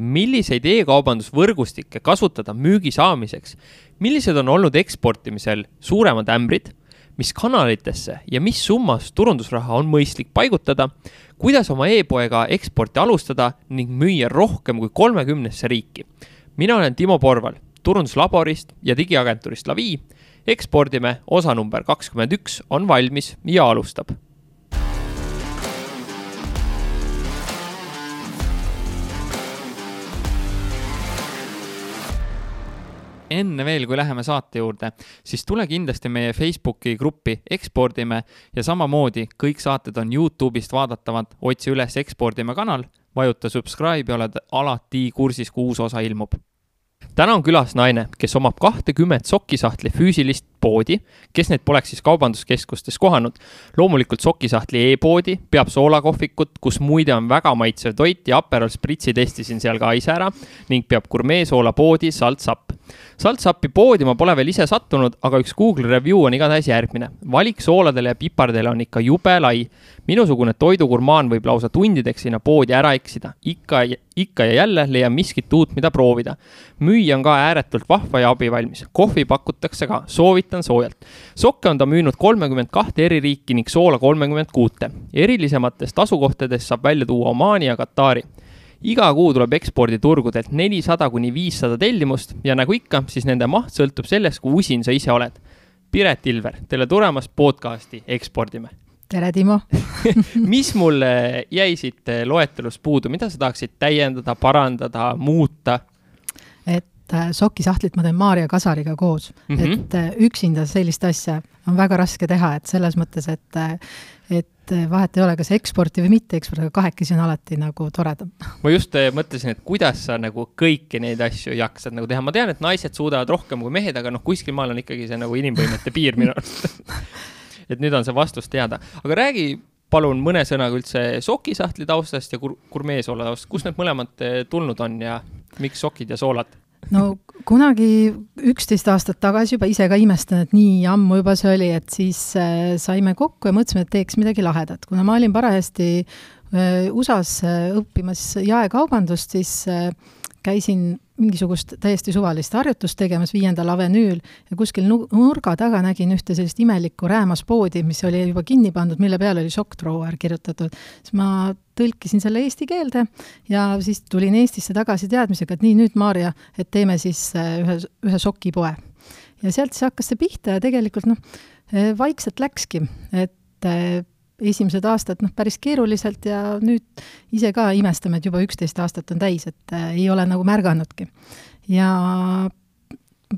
milliseid e-kaubandusvõrgustikke kasutada müügi saamiseks, millised on olnud eksportimisel suuremad ämbrid, mis kanalitesse ja mis summas turundusraha on mõistlik paigutada, kuidas oma e-poega eksporti alustada ning müüa rohkem kui kolmekümnesse riiki. mina olen Timo Porval turunduslaborist ja digiagentuurist Lavi. ekspordime osa number kakskümmend üks on valmis ja alustab enne veel, kui läheme saate juurde, siis tule kindlasti meie Facebooki gruppi Ekspordime ja samamoodi kõik saated on Youtube'ist vaadatavad, otsi üles Ekspordime kanal, vajuta subscribe ja oled alati kursis, kui uus osa ilmub täna on külas naine, kes omab kahtekümmet sokisahtli füüsilist poodi, kes neid poleks siis kaubanduskeskustes kohanud. loomulikult sokisahtli e-poodi, peab soolakohvikut, kus muide on väga maitsev toit ja Aperol Spritzi testisin seal ka ise ära ning peab gurmeesoolapoodi Salt Sapp. Salt Sappi poodi ma pole veel ise sattunud, aga üks Google review on igatahes järgmine. valik sooladele ja pipardele on ikka jube lai. minusugune toidugurmaan võib lausa tundideks sinna poodi ära eksida. ikka, ikka ja jälle leian miskit uut, mida proovida. müüja on ka ääretult vahva ja abivalmis. kohvi pakutakse ka, soovitan soojalt. sokke on ta müünud kolmekümmend kahte eri riiki ning soola kolmekümmend kuute. erilisematest asukohtadest saab välja tuua Omaani ja Katari iga kuu tuleb eksporditurgudelt nelisada kuni viissada tellimust ja nagu ikka, siis nende maht sõltub sellest, kui usin sa ise oled. Piret Ilver, tere tulemast podcasti Ekspordime. tere, Timo mis mul jäi siit loetelust puudu, mida sa tahaksid täiendada, parandada, muuta? et äh, sokisahtlit ma teen Maarja Kasariga koos mm, -hmm. et äh, üksinda sellist asja on väga raske teha, et selles mõttes, et äh, et vahet ei ole, kas eksporti või mitte eksporti, aga kahekesi on alati nagu toredam. ma just äh, mõtlesin, et kuidas sa nagu kõiki neid asju jaksad nagu teha, ma tean, et naised suudavad rohkem kui mehed, aga noh, kuskil maal on ikkagi see nagu inimvõimete piir minu arust et nüüd on see vastus teada, aga räägi palun mõne sõnaga üldse sokisahtli taustast ja kur-, gurmeesoola taustast, kust need mõlemad äh, tulnud on ja miks sokid ja soolad? No kunagi üksteist aastat tagasi juba ise ka imestan, et nii ammu juba see oli, et siis äh, saime kokku ja mõtlesime, et teeks midagi lahedat, kuna ma olin parajasti äh, USA-s äh, õppimas jaekaubandust, siis käisin mingisugust täiesti suvalist harjutust tegemas Viiendal avenüül ja kuskil nurga taga nägin ühte sellist imelikku räämaspoodi, mis oli juba kinni pandud, mille peal oli Shock Drawer kirjutatud. siis ma tõlkisin selle eesti keelde ja siis tulin Eestisse tagasi teadmisega, et nii, nüüd Maarja, et teeme siis äh, ühe, ühe sokipoe. ja sealt siis hakkas see pihta ja tegelikult noh, äh, vaikselt läkski, et äh, esimesed aastad noh, päris keeruliselt ja nüüd ise ka imestame, et juba üksteist aastat on täis, et äh, ei ole nagu märganudki. ja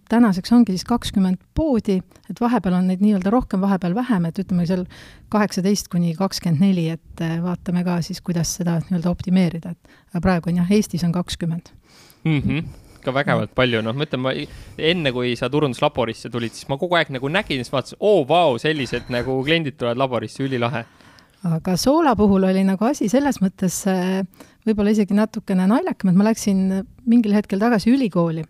tänaseks ongi siis kakskümmend poodi, et vahepeal on neid nii-öelda rohkem, vahepeal vähem, et ütleme seal kaheksateist kuni kakskümmend neli, et äh, vaatame ka siis, kuidas seda nii-öelda optimeerida, et praegu on jah, Eestis on kakskümmend mm. -hmm ikka vägevalt palju, noh, ma ütlen, ma enne, kui sa turunduslaborisse tulid, siis ma kogu aeg nagu nägin, siis vaatasin, oo, vau, sellised nagu kliendid tulevad laborisse, ülilahe. aga soola puhul oli nagu asi selles mõttes äh, võib-olla isegi natukene naljakam, et ma läksin mingil hetkel tagasi ülikooli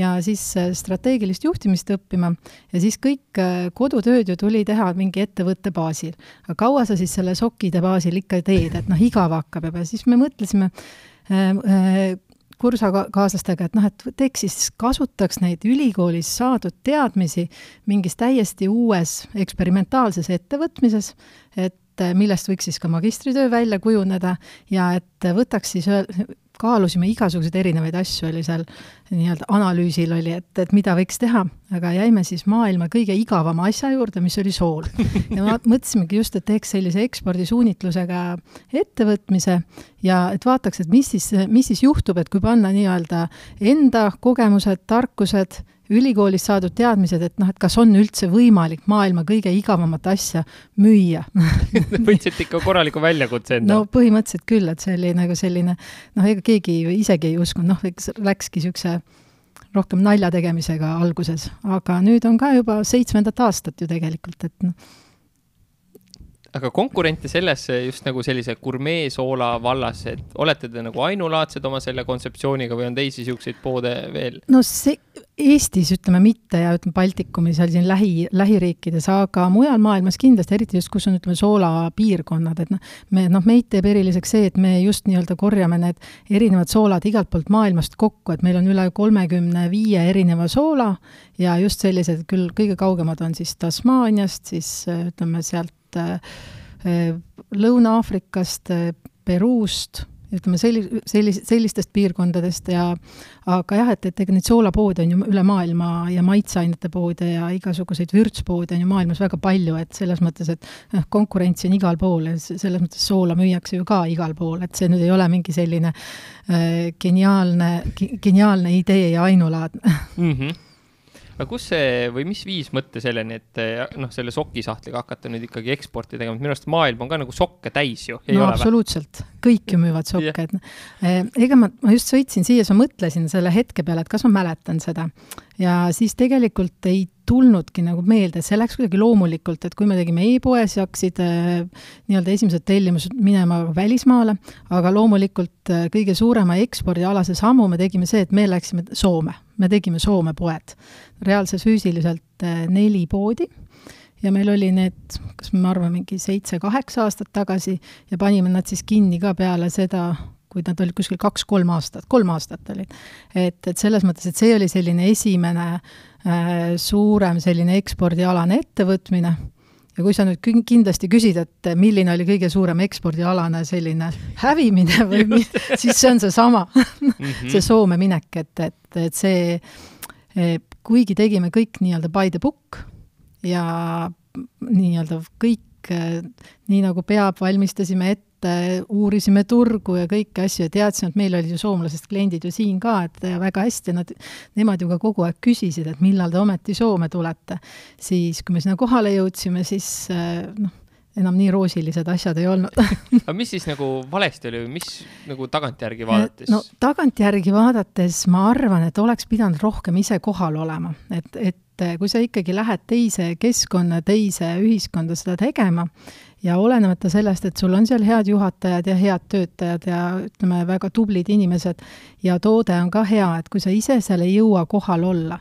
ja siis äh, strateegilist juhtimist õppima ja siis kõik äh, kodutööd ju tuli teha mingi ettevõtte baasil. aga kaua sa siis selle sokkide baasil ikka teed, et noh, igav hakkab juba, siis me mõtlesime kursakaaslastega, et noh, et teeks siis, kasutaks neid ülikoolis saadud teadmisi mingis täiesti uues eksperimentaalses ettevõtmises, et millest võiks siis ka magistritöö välja kujuneda ja et võtaks siis kaalusime igasuguseid erinevaid asju, oli seal nii-öelda analüüsil oli, et, et mida võiks teha, aga jäime siis maailma kõige igavama asja juurde, mis oli sool. ja mõtlesimegi just, et teeks sellise ekspordisuunitlusega ettevõtmise ja et vaataks, et mis siis, mis siis juhtub, et kui panna nii-öelda enda kogemused, tarkused ülikoolis saadud teadmised, et noh, et kas on üldse võimalik maailma kõige igavamat asja müüa võtsite ikka korraliku väljakutse endale? no põhimõtteliselt küll, et see oli nagu selline noh, ega keegi isegi ei uskunud, noh, eks läkski niisuguse rohkem nalja tegemisega alguses, aga nüüd on ka juba seitsmendat aastat ju tegelikult, et noh aga konkurente sellesse just nagu sellise gurmeesoola vallas, et olete te nagu ainulaadsed oma selle kontseptsiooniga või on teisi niisuguseid poode veel? no see, Eestis ütleme mitte ja ütleme Baltikumis, seal siin lähi, lähiriikides, aga mujal maailmas kindlasti, eriti just, kus on, ütleme, soolapiirkonnad, et noh, me, noh, meid teeb eriliseks see, et me just nii-öelda korjame need erinevad soolad igalt poolt maailmast kokku, et meil on üle kolmekümne viie erineva soola ja just sellised küll kõige kaugemad on siis Tasmaaniast, siis ütleme sealt äh, Lõuna-Aafrikast, Peruust ütleme, selli-, sellis-, sellistest piirkondadest ja aga jah, et, et ega neid soolapoode on ju üle maailma ja maitseainete poode ja igasuguseid vürtspoode on ju maailmas väga palju, et selles mõttes, et noh, konkurentsi on igal pool ja selles mõttes soola müüakse ju ka igal pool, et see nüüd ei ole mingi selline äh, geniaalne, geniaalne idee ja ainulaadne mm. -hmm aga kus see või mis viis mõtte selleni, et noh, selle sokisahtliga hakata nüüd ikkagi eksporti tegema, et minu arust maailm on ka nagu sokke täis ju. no absoluutselt, kõik ju müüvad sokke, et eh, ega ma, ma just sõitsin siia, siis ma mõtlesin selle hetke peale, et kas ma mäletan seda. ja siis tegelikult ei tulnudki nagu meelde, see läks kuidagi loomulikult, et kui me tegime e-poes ja hakkasid äh, nii-öelda esimesed tellimused minema välismaale, aga loomulikult äh, kõige suurema ekspordialase sammu me tegime see, et me läksime Soome, me tegime Soome poed. reaalselt füüsiliselt äh, neli poodi ja meil oli need, kas me arvame, mingi seitse-kaheksa aastat tagasi ja panime nad siis kinni ka peale seda, kui nad olid kuskil kaks-kolm aastat, kolm aastat olid. et, et selles mõttes, et see oli selline esimene äh, suurem selline ekspordialane ettevõtmine ja kui sa nüüd kindlasti küsid, et milline oli kõige suurem ekspordialane selline hävimine või mi-, siis see on seesama mm, -hmm. see Soome minek, et, et, et see, e, kuigi tegime kõik nii-öelda by the book ja nii-öelda kõik e, nii nagu peab, valmistasime ette, et uurisime turgu ja kõiki asju ja teadsime, et meil olid ju soomlased kliendid ju siin ka, et väga hästi, nad, nemad ju ka kogu aeg küsisid, et millal te ometi Soome tulete. siis, kui me sinna kohale jõudsime, siis noh, enam nii roosilised asjad ei olnud aga mis siis nagu valesti oli või mis nagu tagantjärgi vaadates? no tagantjärgi vaadates ma arvan, et oleks pidanud rohkem ise kohal olema, et, et kui sa ikkagi lähed teise keskkonna, teise ühiskonda seda tegema, ja olenemata sellest, et sul on seal head juhatajad ja head töötajad ja ütleme, väga tublid inimesed ja toode on ka hea, et kui sa ise seal ei jõua kohal olla,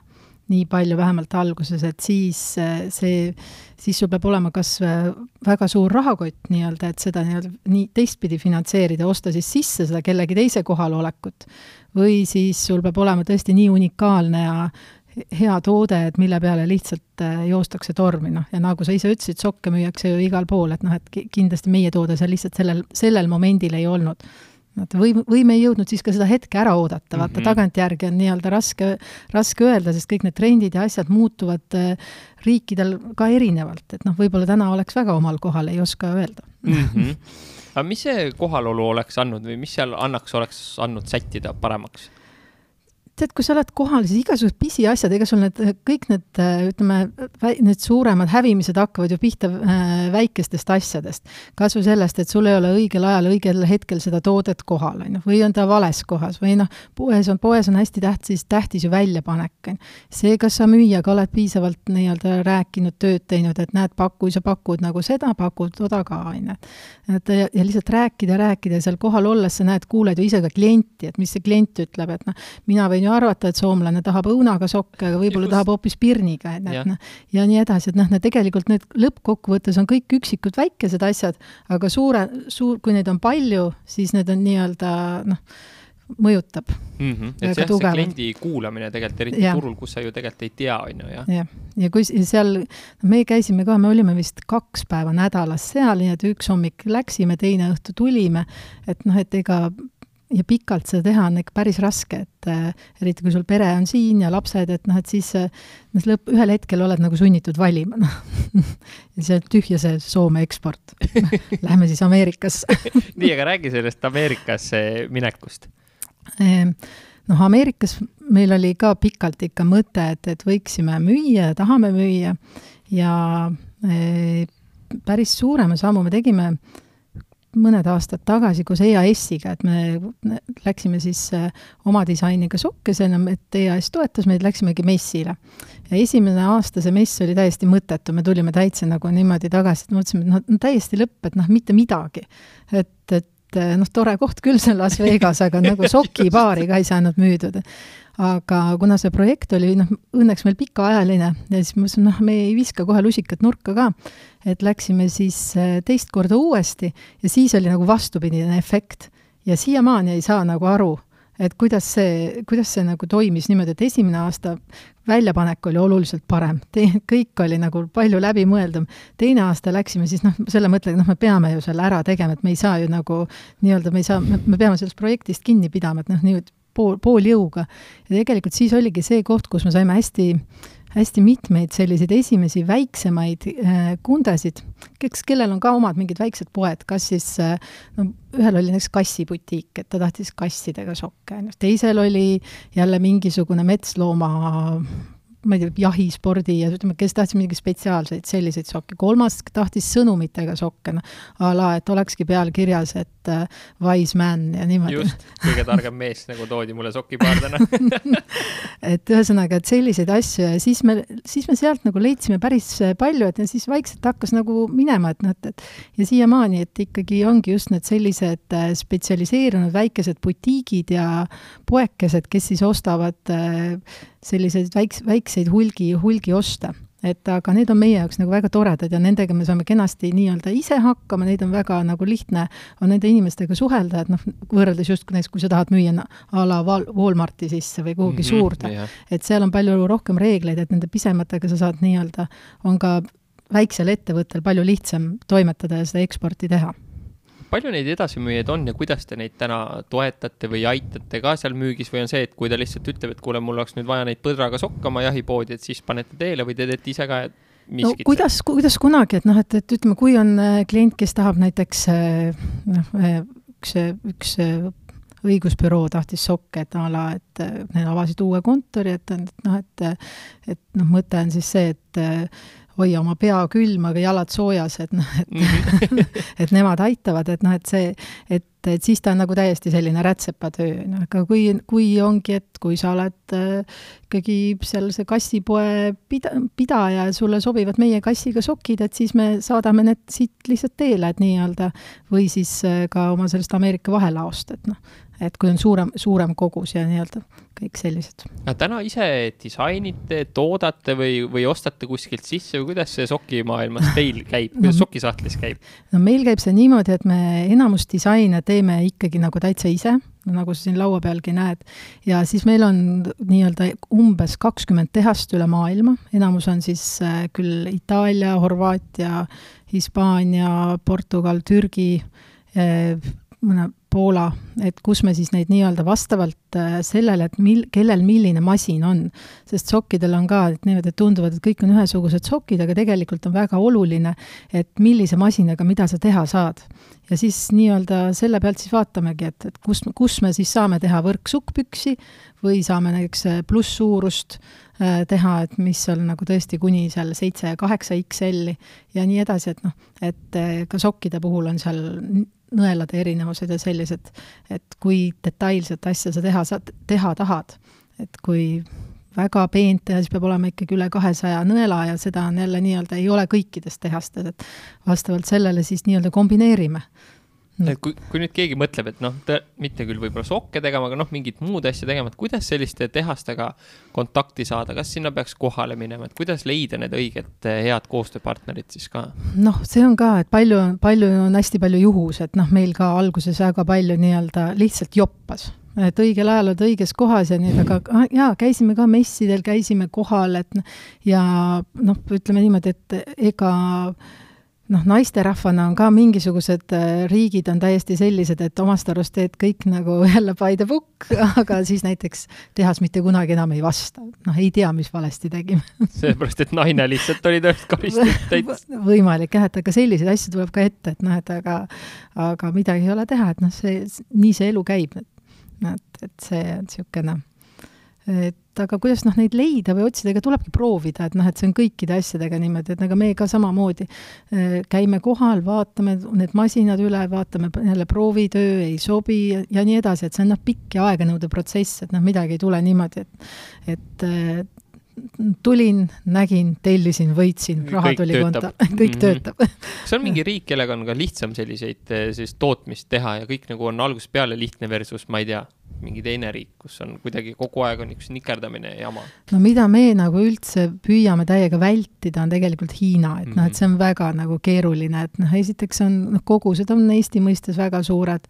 nii palju vähemalt alguses, et siis see, siis sul peab olema kas väga suur rahakott nii-öelda, et seda nii-öelda nii teistpidi finantseerida, osta siis sisse seda kellegi teise kohalolekut, või siis sul peab olema tõesti nii unikaalne ja hea toode, et mille peale lihtsalt äh, joostakse tormi, noh, ja nagu sa ise ütlesid, sokke müüakse ju igal pool, et noh, et kindlasti meie toode seal lihtsalt sellel, sellel momendil ei olnud. et või, või me ei jõudnud siis ka seda hetke ära oodata, vaata mm -hmm. tagantjärgi on nii-öelda raske, raske öelda, sest kõik need trendid ja asjad muutuvad äh, riikidel ka erinevalt, et noh, võib-olla täna oleks väga omal kohal, ei oska öelda mm. -hmm. aga mis see kohalolu oleks andnud või mis seal annaks, oleks andnud sättida paremaks? Tead, kui sa oled kohal, siis igasugused pisiasjad, ega sul need kõik need ütleme, need suuremad hävimised hakkavad ju pihta äh, väikestest asjadest. kas või sellest, et sul ei ole õigel ajal, õigel hetkel seda toodet kohal, on ju, või on ta vales kohas või noh, poes on, poes on hästi tähtis, tähtis ju väljapanek, on ju. see, kas sa müüjaga oled piisavalt nii-öelda rääkinud, tööd teinud, et näed, paku, sa pakud nagu seda, pakud toda ka, on ju. et ja, ja lihtsalt rääkida, rääkida ja seal kohal olles sa näed, kuuled ju ise ka klienti, et mis see klient ütleb, et noh, mina võin ju arvata, et soomlane tahab õunaga sokke, aga võib-olla tahab hoopis pirniga, et noh, ja nii edasi, et noh, need tegelikult need lõppkokkuvõttes on kõik üksikud väikesed asjad, aga suure, suur, kui neid on palju, siis need on nii-öelda noh, mõjutab mm. -hmm. et see, see kliendi kuulamine tegelikult, eriti ja. turul, kus sa ju tegelikult ei tea, on ju, jah. jah, ja kui seal, me käisime ka, me olime vist kaks päeva nädalas seal, nii et üks hommik läksime, teine õhtu tulime, et noh, et ega ja pikalt seda teha on ikka päris raske, et äh, eriti kui sul pere on siin ja lapsed, et noh, et siis äh, lõpp, ühel hetkel oled nagu sunnitud valima, noh. ja see on tühja see Soome eksport. Lähme siis Ameerikasse. Nii, aga räägi sellest Ameerikasse minekust. Ehm, noh, Ameerikas meil oli ka pikalt ikka mõte, et, et võiksime müüa ja tahame müüa. Ja e, päris suurema sammu me tegime mõned aastad tagasi koos EAS-iga, et me läksime siis äh, oma disainiga sokkesena, et EAS toetas meid, läksimegi messile. ja esimene aasta see mess oli täiesti mõttetu, me tulime täitsa nagu niimoodi tagasi, et mõtlesime, et noh, täiesti lõpp, et noh, mitte midagi. et, et noh, tore koht küll see Las Vegas, aga nagu sokipaari ka ei saanud müüdud aga kuna see projekt oli noh, õnneks meil pikaajaline ja siis ma mõtlesin, noh, me ei viska kohe lusikat nurka ka, et läksime siis äh, teist korda uuesti ja siis oli nagu vastupidine efekt. ja siiamaani ei saa nagu aru, et kuidas see, kuidas see nagu toimis niimoodi, et esimene aasta väljapanek oli oluliselt parem, kõik oli nagu palju läbimõeldum. teine aasta läksime siis noh, selle mõttega, noh, me peame ju selle ära tegema, et me ei saa ju nagu nii-öelda, me ei saa, me peame sellest projektist kinni pidama, et noh, nüüd pool, pooljõuga. ja tegelikult siis oligi see koht, kus me saime hästi, hästi mitmeid selliseid esimesi väiksemaid äh, kundasid, kes, kellel on ka omad mingid väiksed poed, kas siis äh, no ühel oli näiteks kassibutiik, et ta tahtis kassidega sokke, ju, teisel oli jälle mingisugune metslooma ma ei tea, jahispordi ja ütleme, kes tahtis mingeid spetsiaalseid selliseid sokke, kolmas tahtis sõnumitega sokke, noh, a la, et olekski peal kirjas, et uh, wise man ja niimoodi. just, kõige targem mees, nagu toodi mulle sokipaar täna et ühesõnaga, et selliseid asju ja siis me, siis me sealt nagu leidsime päris palju, et ja siis vaikselt hakkas nagu minema, et noh, et, et ja siiamaani, et ikkagi ongi just need sellised äh, spetsialiseerunud väikesed butiigid ja poekesed, kes siis ostavad uh, selliseid väiks-, väikseid hulgi, hulgioste. et aga need on meie jaoks nagu väga toredad ja nendega me saame kenasti nii-öelda ise hakkama, neid on väga nagu lihtne, on nende inimestega suhelda, et noh, võrreldes justkui näiteks, kui sa tahad müüa a la Walmarti sisse või kuhugi mm -hmm, suurde yeah., et seal on palju rohkem reegleid, et nende pisematega sa saad nii-öelda, on ka väiksel ettevõttel palju lihtsam toimetada ja seda eksporti teha palju neid edasimüüjaid on ja kuidas te neid täna toetate või aitate ka seal müügis või on see, et kui ta lihtsalt ütleb, et kuule, mul oleks nüüd vaja neid põdraga sokkama jahipoodi, et siis panete teele või te teete ise ka miskit? no kuidas, kuidas kunagi, et noh, et, et ütleme, kui on äh, klient, kes tahab näiteks äh, noh, äh, üks, üks õigusbüroo tahtis sokke, et a la, et need avasid uue kontori, et, et noh, et et noh, mõte on siis see, et hoia oma pea külm, aga jalad soojas, et noh, et mhm. et nemad aitavad, et noh, et see, et, et siis ta on nagu täiesti selline rätsepatöö, noh, aga kui, kui ongi, et kui sa oled äh, ikkagi seal see kassipoe pida-, pidaja ja sulle sobivad meie kassiga sokid, et siis me saadame need siit lihtsalt teele, et nii-öelda, või siis äh, ka oma sellest Ameerika vahelaost, et noh, et kui on suurem, suurem kogus ja nii-öelda kõik sellised. täna ise disainite, toodate või, või ostate kuskilt sisse või kuidas see sokimaailmas teil käib, kuidas no, sokisahtlis käib? no meil käib see niimoodi, et me enamus disaine teeme ikkagi nagu täitsa ise, nagu sa siin laua pealgi näed, ja siis meil on nii-öelda umbes kakskümmend tehast üle maailma, enamus on siis äh, küll Itaalia, Horvaatia, Hispaania, Portugal, Türgi, äh, mõne Poola, et kus me siis neid nii-öelda vastavalt äh, sellele, et mil-, kellel milline masin on. sest sokkidel on ka, et niimoodi tunduvad, et kõik on ühesugused sokid, aga tegelikult on väga oluline, et millise masinaga mida sa teha saad. ja siis nii-öelda selle pealt siis vaatamegi, et, et kus, kus me siis saame teha võrksukkpüksi või saame näiteks äh, plusssuurust äh, teha, et mis on nagu tõesti kuni seal seitse ja kaheksa XL-i ja nii edasi, et noh, et ka sokkide puhul on seal nõelade erinevused ja sellised, et kui detailset asja sa teha saad, teha tahad. et kui väga peent teha, siis peab olema ikkagi üle kahesaja nõela ja seda on jälle nii-öelda, ei ole kõikides tehastes, et vastavalt sellele siis nii-öelda kombineerime et kui, kui nüüd keegi mõtleb, et noh, mitte küll võib-olla sokke tegema, aga noh, mingit muud asja tegema, et kuidas selliste tehastega kontakti saada, kas sinna peaks kohale minema, et kuidas leida need õiged eh, head koostööpartnerid siis ka? noh, see on ka, et palju, palju on hästi palju juhus, et noh, meil ka alguses väga palju nii-öelda lihtsalt joppas et õigel ajal oled õiges kohas ja nii, aga ah, jaa, käisime ka messidel, käisime kohal, et ja noh, ütleme niimoodi, et ega noh, naisterahvana on ka mingisugused äh, riigid on täiesti sellised, et omast arust teed kõik nagu jälle by the book, aga siis näiteks tehas mitte kunagi enam ei vasta. noh, ei tea, mis valesti tegime sellepärast, et naine lihtsalt oli tõesti karistatud täitsa. võimalik jah, et aga selliseid asju tuleb ka ette, et noh, et aga, aga midagi ei ole teha, et noh, see, nii see elu käib. et, et see on niisugune et aga kuidas noh, neid leida või otsida, ega tulebki proovida, et noh, et see on kõikide asjadega niimoodi, et ega me ka samamoodi äh, käime kohal, vaatame need masinad üle, vaatame jälle proovitöö ei sobi ja, ja nii edasi, et see on noh, pikk ja aeganõudev protsess, et noh, midagi ei tule niimoodi, et et äh, tulin, nägin, tellisin, võitsin, raha Kõik tuli konto, kõik Mhm. töötab. Kas on mingi riik, kellega on ka lihtsam selliseid, sellist tootmist teha ja kõik nagu on algusest peale lihtne versus, ma ei tea, mingi teine riik, kus on kuidagi kogu aeg on üks nikerdamine ja jama? no mida me nagu üldse püüame täiega vältida, on tegelikult Hiina, et noh, et see on väga nagu keeruline, et noh, esiteks on, noh, kogused on Eesti mõistes väga suured,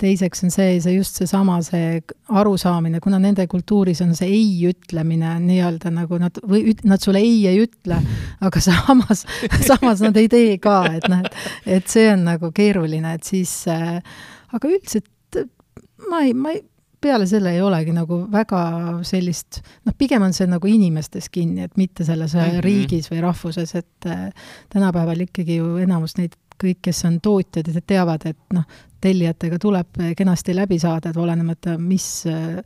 teiseks on see, see just seesama, see arusaamine, kuna nende kultuuris on see ei ütlemine nii-öelda nagu nad, või üt, nad sulle ei ei ütle, aga samas, samas nad ei tee ka, et noh, et, et see on nagu keeruline, et siis äh, aga üldiselt ma ei, ma ei, peale selle ei olegi nagu väga sellist, noh, pigem on see nagu inimestes kinni, et mitte selles mm. -hmm. riigis või rahvuses, et äh, tänapäeval ikkagi ju enamus neid kõik, kes on tootjad, teavad, et noh, tellijatega tuleb kenasti läbi saada, et olenemata, mis äh,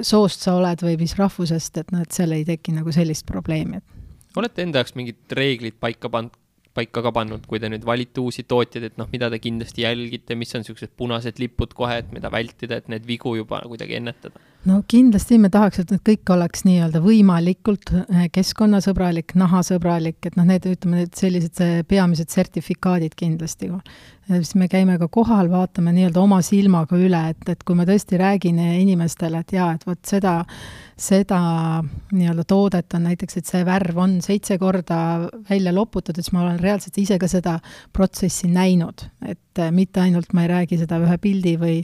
soost sa oled või mis rahvusest, et noh, et seal ei teki nagu sellist probleemi, et olete enda jaoks mingid reeglid paika pannud, paika ka pannud, kui te nüüd valite uusi tootjaid, et noh, mida te kindlasti jälgite, mis on niisugused punased lipud kohe, et mida vältida, et need vigu juba kuidagi ennetada? No kindlasti me tahaks, et need kõik oleks nii-öelda võimalikult eh, keskkonnasõbralik, nahasõbralik, et noh, need ütleme, need sellised eh, peamised sertifikaadid kindlasti. siis me käime ka kohal, vaatame nii-öelda oma silmaga üle, et, et kui ma tõesti räägin inimestele, et jaa, et vot seda, seda nii-öelda toodet on näiteks, et see värv on seitse korda välja loputatud, siis ma olen reaalselt ise ka seda protsessi näinud, et eh, mitte ainult ma ei räägi seda ühe pildi või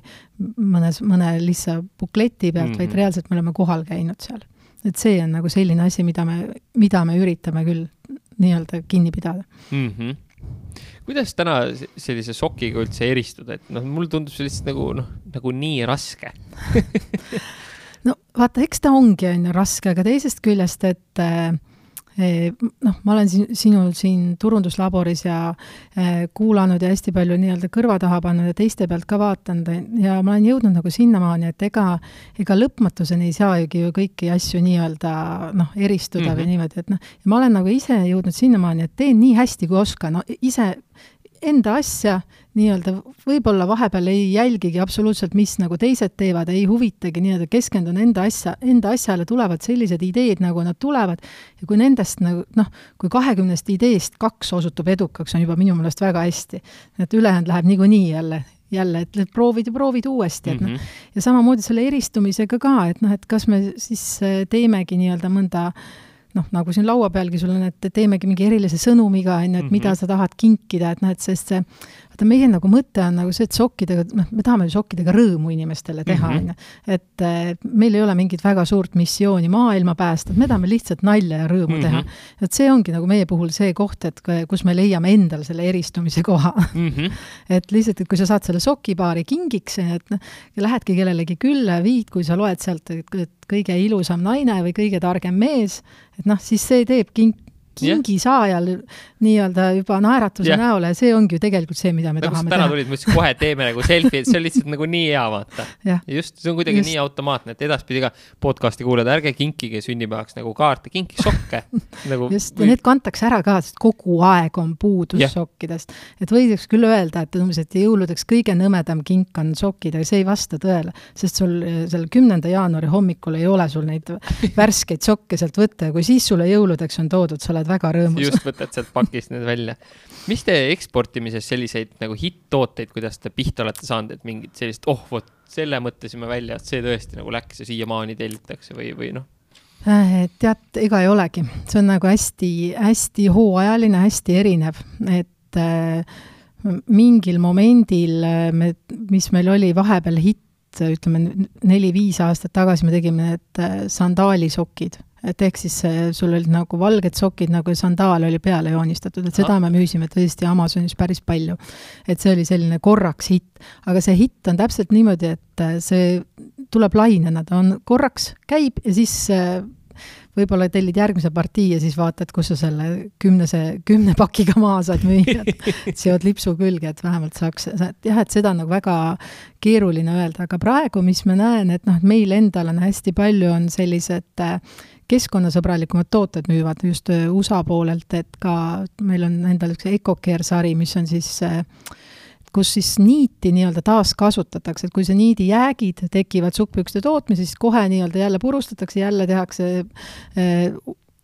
mõnes, mõne lihtsa bukleti pealt mm, -hmm. vaid Mhm. reaalselt me oleme kohal käinud seal. et see on nagu selline asi, mida me, mida me üritame küll nii-öelda kinni pidada mm. -hmm. kuidas täna sellise sokiga üldse eristuda, et noh, mulle tundub see lihtsalt nagu noh, nagu nii raske. no vaata, eks ta ongi, on ju, raske, aga teisest küljest, et eh, noh, ma olen siin, sinul siin turunduslaboris ja eh, kuulanud ja hästi palju nii-öelda kõrva taha pannud ja teiste pealt ka vaadanud ja ma olen jõudnud nagu sinnamaani, et ega, ega lõpmatuseni ei saagi ju kõiki asju nii-öelda noh, eristuda mm -hmm. või niimoodi, et noh, ma olen nagu ise jõudnud sinnamaani, et teen nii hästi, kui oskan, no ise enda asja nii-öelda võib-olla vahepeal ei jälgigi absoluutselt, mis nagu teised teevad, ei huvitagi nii-öelda, keskendun enda asja, enda asjale tulevad sellised ideed, nagu nad tulevad. Ja kui nendest nagu noh, kui kahekümnest ideest kaks osutub edukaks, on juba minu meelest väga hästi. et ülejäänud läheb niikuinii jälle jälle, et proovid ja proovid uuesti, et noh, ja samamoodi selle eristumisega ka, et noh, et kas me siis äh, teemegi nii-öelda mõnda noh, nagu siin laua pealgi sul on, et teemegi mingi erilise sõnumiga, on ju, et mida sa tahad kinkida, et noh, et sest see vaata, meie nagu mõte on nagu see, et sokkidega, noh, me tahame ju sokkidega rõõmu inimestele teha, on ju. et meil ei ole mingit väga suurt missiooni maailma päästa, me tahame lihtsalt nalja ja rõõmu mm -hmm. teha. et see ongi nagu meie puhul see koht, et kus me leiame endale selle eristumise koha mm. -hmm. et lihtsalt, et kui sa saad selle sokipaari kingiks, et noh, lähedki kellelegi külla, viid, kui sa loed sealt, et kõige ilusam naine või kõige targem mees, et noh, siis see teeb kink, kingi yeah. saajal nii-öelda juba naeratuse yeah. näole see ongi ju tegelikult see, mida me nagu tahame täna teha. tulid, ma ütlesin kohe teeme nagu selfie, et see on lihtsalt nagu nii hea, vaata yeah.. just, see on kuidagi just. nii automaatne, et edaspidi ka podcast'i kuulajad, ärge kinkige sünnipäevaks nagu kaarte, kinkige sokke nagu, just või..., ja need kantakse ära ka, sest kogu aeg on puudus yeah. sokkidest. et võidaks küll öelda, et umbes, et jõuludeks kõige nõmedam kink on sokid, aga see ei vasta tõele, sest sul seal kümnenda jaanuari hommikul ei ole sul neid värskeid sokke sealt võtta ja kui siis sulle jõuludeks on toodud, sa oled väga rõõmus. just võtad sealt pakist need välja. mis te eksportimises selliseid nagu hitt-tooteid, kuidas te pihta olete saanud, et mingit sellist, oh vot, selle mõtlesime välja, et see tõesti nagu läks ja siiamaani tellitakse või, või noh? tead, ega ei olegi, see on nagu hästi-hästi hooajaline, hästi erinev, et äh, mingil momendil me, mis meil oli vahepeal hitt, ütleme neli-viis aastat tagasi me tegime need sandaalisokid et ehk siis sul olid nagu valged sokid, nagu sandaal oli peale joonistatud, et seda me müüsime tõesti Amazonis päris palju. et see oli selline korraks hitt, aga see hitt on täpselt niimoodi, et see tuleb lainena, ta on korraks, käib ja siis võib-olla tellid järgmise partii ja siis vaatad, kus sa selle kümnese, kümne pakiga maha saad müüa, et seod lipsu külge, et vähemalt saaks, et jah, et seda on nagu väga keeruline öelda, aga praegu, mis ma näen, et noh, meil endal on hästi palju, on sellised keskkonnasõbralikumad tooted müüvad just USA poolelt, et ka meil on endal üks EcoCare sari, mis on siis kus siis niiti nii-öelda taaskasutatakse, et kui see niidijäägid tekivad sukkpükste tootmises, siis kohe nii-öelda jälle purustatakse, jälle tehakse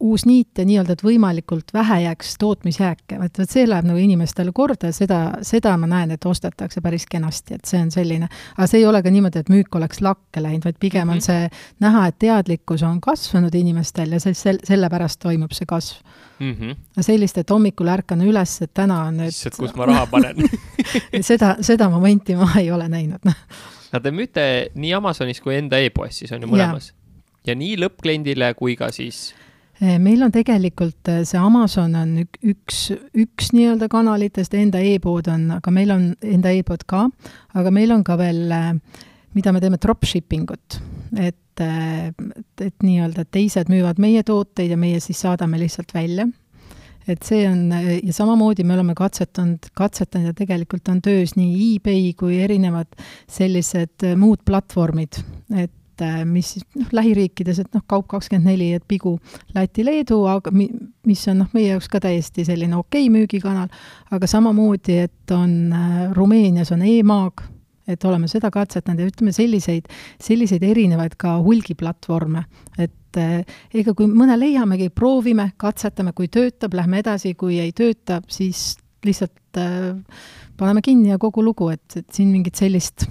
uus niit ja nii-öelda, et võimalikult vähe jääks tootmisjääke, vot, vot see läheb nagu inimestele korda ja seda, seda ma näen, et ostetakse päris kenasti, et see on selline, aga see ei ole ka niimoodi, et müük oleks lakke läinud, vaid pigem on mhm. see näha, et teadlikkus on kasvanud inimestel ja see, sel-, sellepärast toimub see kasv mm. -hmm. sellist, et hommikul ärkan üles, et täna on nüüd issand, kus ma raha panen seda, seda momenti ma ei ole näinud no te müüte nii Amazonis kui enda e-poes siis on ju mõlemas? ja nii lõppkliendile kui ka siis meil on tegelikult, eh, see Amazon on ük, üks, üks nii-öelda kanalitest, enda e-pood on, aga meil on enda e-pood ka, aga meil on ka veel, eh, mida me teeme, dropshipping ut. et, et, et nii-öelda teised müüvad meie tooteid ja meie siis saadame lihtsalt välja et see on, ja samamoodi me oleme katsetanud, katsetanud ja tegelikult on töös nii eBay kui erinevad sellised muud platvormid, et et äh, mis siis noh, lähiriikides, et noh, Kaup24, et Pigu, Läti, Leedu, aga mi-, mis on noh, meie jaoks ka täiesti selline okei okay müügikanal, aga samamoodi, et on äh, Rumeenias on e-maag, et oleme seda katsetanud ja ütleme, selliseid, selliseid erinevaid ka hulgiplatvorme, et äh, ega kui mõne leiamegi, proovime, katsetame, kui töötab, lähme edasi, kui ei tööta, siis lihtsalt äh, paneme kinni ja kogu lugu, et, et siin mingit sellist,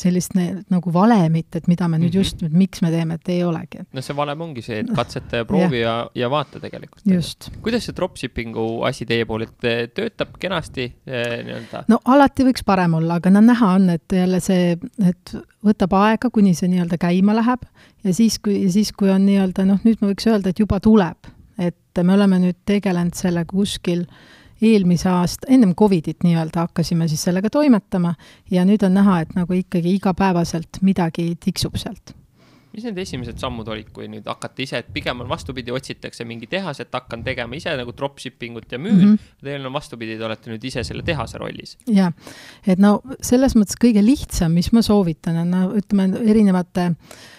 sellist nagu valemit, et mida me nüüd mm -hmm. just, miks me teeme, et ei olegi. no see valem ongi see, et katseta ja proovi ja, ja, ja vaata tegelikult. just. kuidas see dropshipping'u asi teie poolelt töötab kenasti eh, nii-öelda? no alati võiks parem olla, aga no näha on, et jälle see, et võtab aega, kuni see nii-öelda käima läheb ja siis, kui, siis, kui on nii-öelda noh, nüüd ma võiks öelda, et juba tuleb, et me oleme nüüd tegelenud sellega kuskil äh, eelmise aasta, ennem Covidit nii-öelda hakkasime siis sellega toimetama ja nüüd on näha, et nagu ikkagi igapäevaselt midagi tiksub sealt mis need esimesed sammud olid, kui nüüd hakata ise, et pigem on vastupidi, otsitakse mingi tehas, et hakkan tegema ise nagu dropshipping ut ja müün mm, -hmm. teil on vastupidi, te olete nüüd ise selle tehase rollis. jah, et no selles mõttes kõige lihtsam, mis ma soovitan, on no ütleme, erinevate Äh,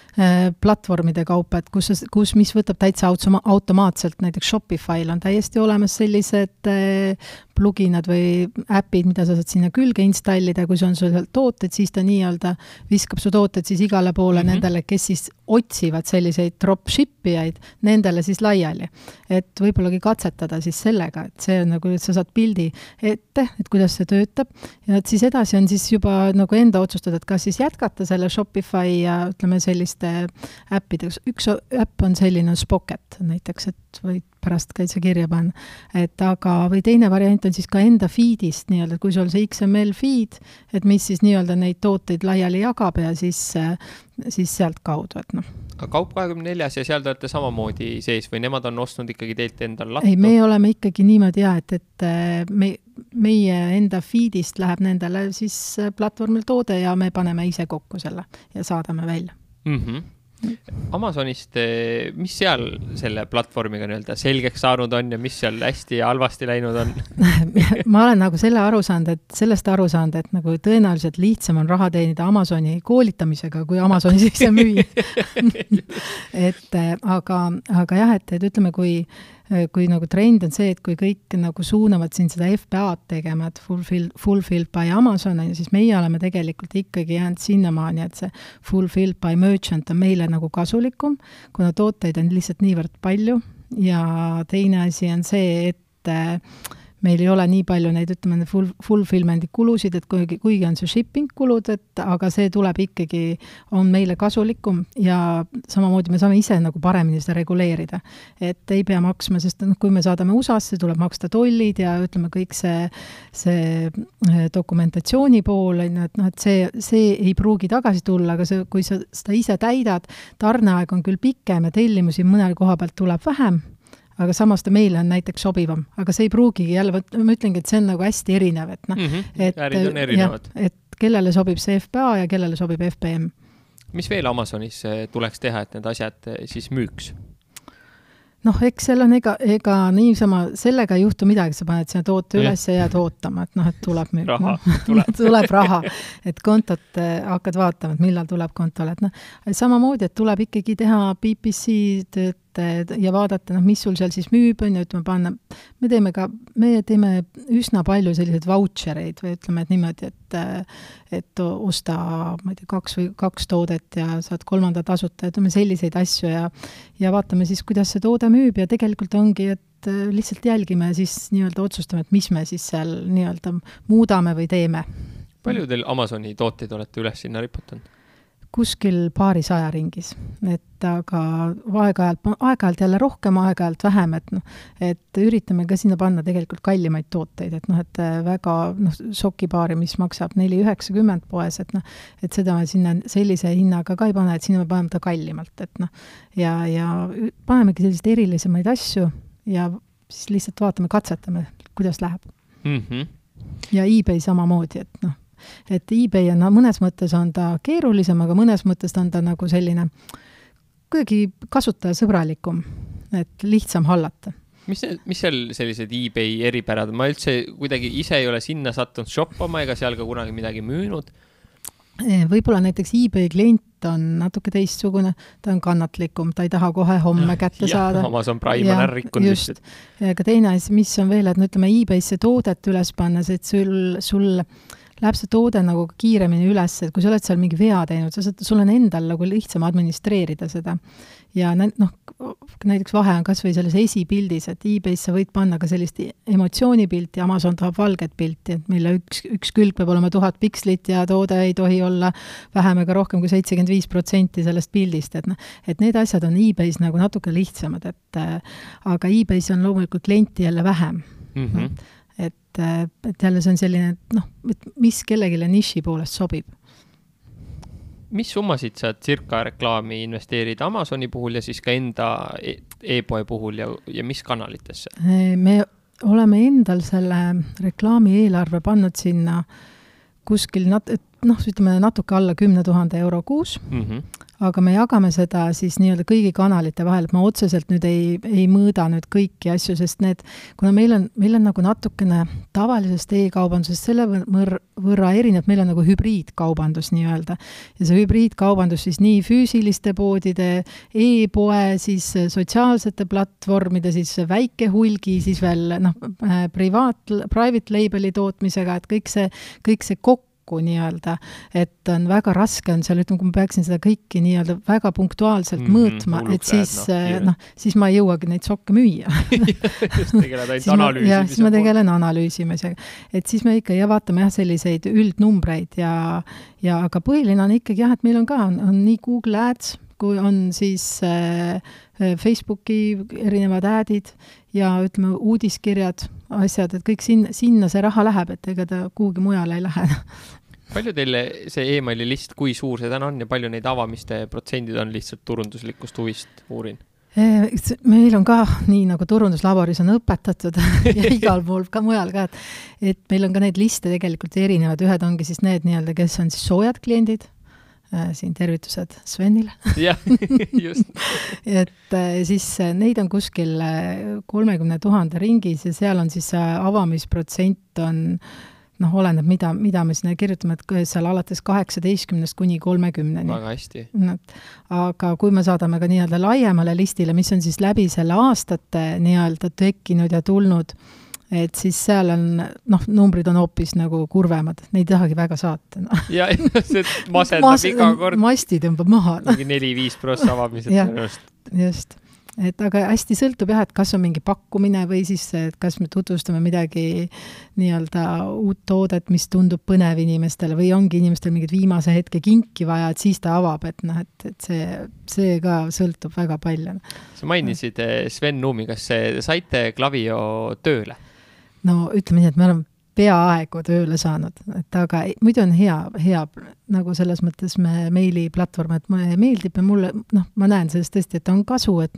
platvormide kaupa, et kus, kus, mis võtab täitsa automa-, automaatselt, näiteks Shopify'l on täiesti olemas sellised äh, pluginad või äpid, mida sa saad sinna külge installida, kui sul on sul tooted, siis ta nii-öelda viskab su tooted siis igale poole mm -hmm. nendele, kes siis otsivad selliseid dropship ijaid, nendele siis laiali. et võib-ollagi katsetada siis sellega, et see on nagu, et sa saad pildi ette, et kuidas see töötab ja et siis edasi on siis juba nagu enda otsustada, et kas siis jätkata selle Shopify ja ütleme, selliste selliste äppidega, üks äpp on selline, on Spocket näiteks, et võid pärast ka ise kirja panna. et aga, või teine variant on siis ka enda feed'ist nii-öelda, kui sul see XML feed, et mis siis nii-öelda neid tooteid laiali jagab ja siis, siis sealtkaudu, et noh aga Kaup24-s ja seal te olete samamoodi sees või nemad on ostnud ikkagi teilt endale lattu? ei, me oleme ikkagi niimoodi ja et, et me, meie enda feed'ist läheb nendele siis platvormil toode ja me paneme ise kokku selle ja saadame välja mm. -hmm. Amazonist, eh, mis seal selle platvormiga nii-öelda selgeks saanud on ja mis seal hästi ja halvasti läinud on ma olen nagu selle aru saanud, et sellest aru saanud, et nagu tõenäoliselt lihtsam on raha teenida Amazoni koolitamisega, kui Amazonis ise müüa et eh, aga, aga jah, et, et ütleme, kui kui nagu trend on see, et kui kõik nagu suunavad siin seda FBA-d tegema, et fulfill, fulfilled by Amazon, on ju, siis meie oleme tegelikult ikkagi jäänud sinnamaani, et see fulfilled by merchant on meile nagu kasulikum, kuna tooteid on lihtsalt niivõrd palju. Ja teine asi on see, et äh, meil ei ole nii palju neid, ütleme, full, fulfillment'i kulusid, et kuigi, kuigi on see shipping kulud, et aga see tuleb ikkagi, on meile kasulikum ja samamoodi me saame ise nagu paremini seda reguleerida. et ei pea maksma, sest noh, kui me saadame USA-sse, tuleb maksta tollid ja ütleme, kõik see, see eh, dokumentatsiooni pool, on ju, et noh, et see, see ei pruugi tagasi tulla, aga see, kui sa seda ise täidad, tarneaeg on küll pikem ja tellimusi mõnel koha pealt tuleb vähem aga samas ta meile on näiteks sobivam, aga see ei pruugigi jälle, vot ma ütlengi, et see on nagu hästi erinev, et noh mm -hmm., et ärid on erinevad. et kellele sobib see FBA ja kellele sobib FBM. mis veel Amazonis eh, tuleks teha, et need asjad eh, siis müüks? noh, eks seal on ega, ega niisama, sellega ei juhtu midagi, sa paned sinna toote üles ja jääd ootama, et noh, et tuleb müük. raha no, tuleb tuleb raha, et kontot äh, hakkad vaatama, et millal tuleb kontole, et noh, samamoodi, et tuleb ikkagi teha PPC-d, et et ja vaadata, noh, mis sul seal siis müüb, on ju, ütleme, panna, me teeme ka, me teeme üsna palju selliseid vautšereid või ütleme, et niimoodi, et et osta, ma ei tea, kaks või kaks toodet ja saad kolmanda tasuta, ütleme selliseid asju ja ja vaatame siis, kuidas see toode müüb ja tegelikult ongi, et lihtsalt jälgime siis nii-öelda otsustame, et mis me siis seal nii-öelda muudame või teeme. palju teil Amazoni tooteid olete üles sinna riputanud? Kuskil paarisaja ringis, et aga aeg-ajalt, aeg-ajalt jälle rohkem, aeg-ajalt vähem, et noh, et üritame ka sinna panna tegelikult kallimaid tooteid, et noh, et väga noh, sokipaari, mis maksab neli üheksakümmend poes, et noh, et seda me sinna sellise hinnaga ka ei pane, et sinna me paneme ta kallimalt, et noh, ja, ja panemegi selliseid erilisemaid asju ja siis lihtsalt vaatame, katsetame, kuidas läheb mm. -hmm. ja e-Bay samamoodi, et noh et eBay on, mõnes mõttes on ta keerulisem, aga mõnes mõttes on ta nagu selline kuidagi kasutajasõbralikum, et lihtsam hallata mis, mis seal sellised eBay eripärad ma üldse kuidagi ise ei ole sinna sattunud shoppama ega seal ka kunagi midagi müünud. võib-olla näiteks eBay klient on natuke teistsugune, ta on kannatlikum, ta ei taha kohe homme kätte ja, saada. Amazon Prime on ära rikkunud just. aga teine asi, mis on veel, et no ütleme, e-Bay'sse toodet üles pannes, et sul, sul läheb see toode nagu kiiremini üles, et kui sa oled seal mingi vea teinud, sa saad, sul on endal nagu lihtsam administreerida seda. ja noh, näiteks vahe on kas või selles esipildis, et e-Bay's sa võid panna ka sellist emotsioonipilti, Amazon tahab valget pilti, et mille üks, üks külg peab olema tuhat pikslit ja toode ei tohi olla vähem ega rohkem kui seitsekümmend viis protsenti sellest pildist, et noh, et need asjad on e-Bay's nagu natuke lihtsamad, et äh, aga e-Bay's on loomulikult klienti jälle vähem mm. -hmm. Et, et jälle see on selline, noh, et mis kellelegi niši poolest sobib. mis summasid sa circa reklaami investeerid Amazoni puhul ja siis ka enda e-, e-poe puhul ja, ja mis kanalitesse? me oleme endal selle reklaami eelarve pannud sinna kuskil nat-, noh, ütleme natuke alla kümne tuhande euro kuus mm. -hmm aga me jagame seda siis nii-öelda kõigi kanalite vahel, et ma otseselt nüüd ei, ei mõõda nüüd kõiki asju, sest need, kuna meil on, meil on nagu natukene tavalisest e-kaubandusest selle võr-, võrra erinev, meil on nagu hübriidkaubandus nii-öelda. ja see hübriidkaubandus siis nii füüsiliste poodide e, e-poe, siis sotsiaalsete platvormide, siis väike hulgi, siis veel noh, äh, privaat, private label'i tootmisega, et kõik see, kõik see kokku kokku nii-öelda, et on väga raske on seal, ütleme, kui ma peaksin seda kõike nii-öelda väga punktuaalselt mm, mõõtma, et siis noh, noh, siis ma ei jõuagi neid sokke müüa just tegeled ainult analüüsimisega. jah, siis ma tegelen analüüsimisega. et siis me ikka ja vaatame jah, selliseid üldnumbreid ja, ja aga põhiline on ikkagi jah, et meil on ka, on, on nii Google Ads, kui on siis äh, Facebooki erinevad ad'id ja ütleme, uudiskirjad, asjad, et kõik sinna, sinna see raha läheb, et ega ta kuhugi mujale ei lähe palju teil see emaili list, kui suur see täna on ja palju neid avamiste protsendid on lihtsalt turunduslikust huvist, uurin? meil on ka, nii nagu turunduslaboris on õpetatud ja igal pool ka mujal ka, et et meil on ka neid liste tegelikult erinevad, ühed ongi siis need nii-öelda, kes on siis soojad kliendid siin tervitused Svenile. jah, just et äh, siis äh, neid on kuskil kolmekümne tuhande ringis ja seal on siis see avamisprotsent on noh, oleneb, mida, mida me sinna kirjutame, et seal alates kaheksateistkümnest kuni kolmekümneni. väga hästi. aga kui me saadame ka nii-öelda laiemale listile, mis on siis läbi selle aastate nii-öelda tekkinud ja tulnud äh, et siis seal on noh, numbrid on hoopis nagu kurvemad, neid ei tahagi väga saata no.. ja, see masendab Mas, iga kord. masti tõmbab maha no.. mingi neli-viis prossa avamised tõenäoliselt. just, et aga hästi sõltub jah, et kas on mingi pakkumine või siis, et kas me tutvustame midagi nii-öelda uut toodet, mis tundub põnev inimestele või ongi inimestel mingit viimase hetke kinki vaja, et siis ta avab, et noh, et, et see, see ka sõltub väga palju. sa mainisid eh, Sven Nuumi, kas saite Klavio tööle? No ütleme nii, et me oleme peaaegu tööle saanud, et aga muidu on hea, hea nagu selles mõttes me meiliplatvorm, et mulle meeldib ja mulle noh, ma näen sellest tõesti, et on kasu, et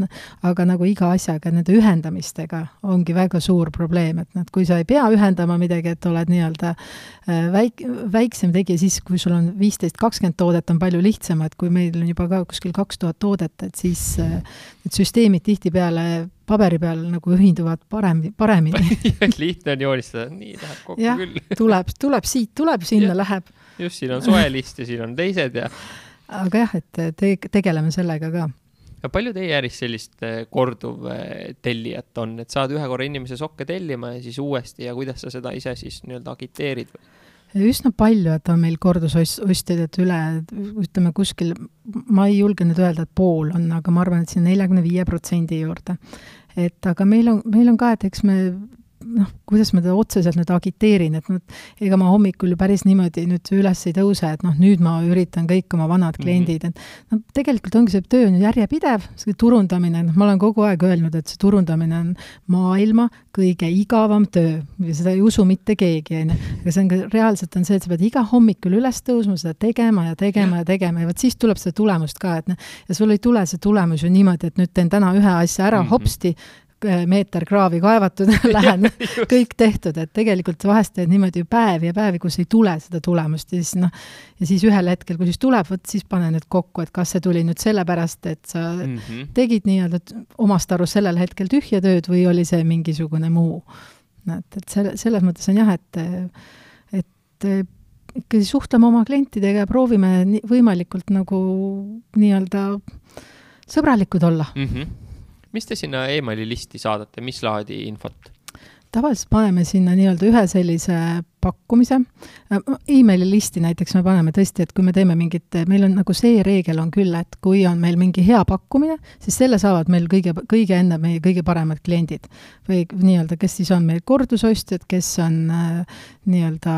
aga nagu iga asjaga, nende ühendamistega ongi väga suur probleem, et noh, et kui sa ei pea ühendama midagi, et oled nii-öelda äh, väik-, väiksem tegija, siis kui sul on viisteist, kakskümmend toodet, on palju lihtsam, et kui meil on juba ka kuskil kaks tuhat toodet, et siis äh, need süsteemid tihtipeale paberi peal nagu ühinduvad parem, paremini lihtne on joonistada, nii läheb kokku ja, küll tuleb, tuleb siit, tuleb sinna, läheb. just, siin on soe list ja siin on teised ja. aga jah, et te, tegeleme sellega ka. ja palju teie äris sellist äh, korduvtellijat on, et saad ühe korra inimese sokke tellima ja siis uuesti ja kuidas sa seda ise siis nii-öelda agiteerid? üsna palju, et on meil kordusostjaid, et üle, ütleme kuskil, ma ei julge nüüd öelda, et pool on, aga ma arvan, et siin neljakümne viie protsendi juurde. Et aga meil on, meil on ka, et eks me noh, kuidas ma teda otseselt nüüd agiteerin, et noh, ega ma hommikul ju päris niimoodi nüüd üles ei tõuse, et noh, nüüd ma üritan kõik oma vanad mhm. kliendid, et noh, tegelikult ongi see töö on ju järjepidev, see turundamine, noh, ma olen kogu aeg öelnud, et see turundamine on maailma kõige igavam töö ja seda ei usu mitte keegi, on ju. aga see on ka, reaalselt on see, et sa pead iga hommikul üles tõusma, seda tegema ja tegema ja tegema ja vot siis tuleb seda tulemust ka, et noh, ja sul ei tule see tulemus ju niimoodi, et nüüd teen täna ühe asja ära mm -hmm. hopsti, meeter kraavi kaevatud lähen kõik tehtud, et tegelikult vahest teed niimoodi päevi ja päevi, kus ei tule seda tulemust ja siis noh, ja siis ühel hetkel, kui siis tuleb, vot siis pane nüüd kokku, et kas see tuli nüüd sellepärast, et sa mm -hmm. tegid nii-öelda omast arust sellel hetkel tühja tööd või oli see mingisugune muu. et, et selle, selles mõttes on jah, et, et ikkagi suhtleme oma klientidega ja proovime võimalikult nagu nii-öelda sõbralikud olla mm. -hmm mis te sinna emaili listi saadate, mis laadi infot? tavaliselt paneme sinna nii-öelda ühe sellise pakkumise e. emaili listi näiteks me paneme tõesti, et kui me teeme mingit, meil on nagu see reegel on küll, et kui on meil mingi hea pakkumine, siis selle saavad meil kõige, kõige enne meie kõige paremad kliendid. või nii-öelda, kes siis on meil kordusostjad, kes on äh, nii-öelda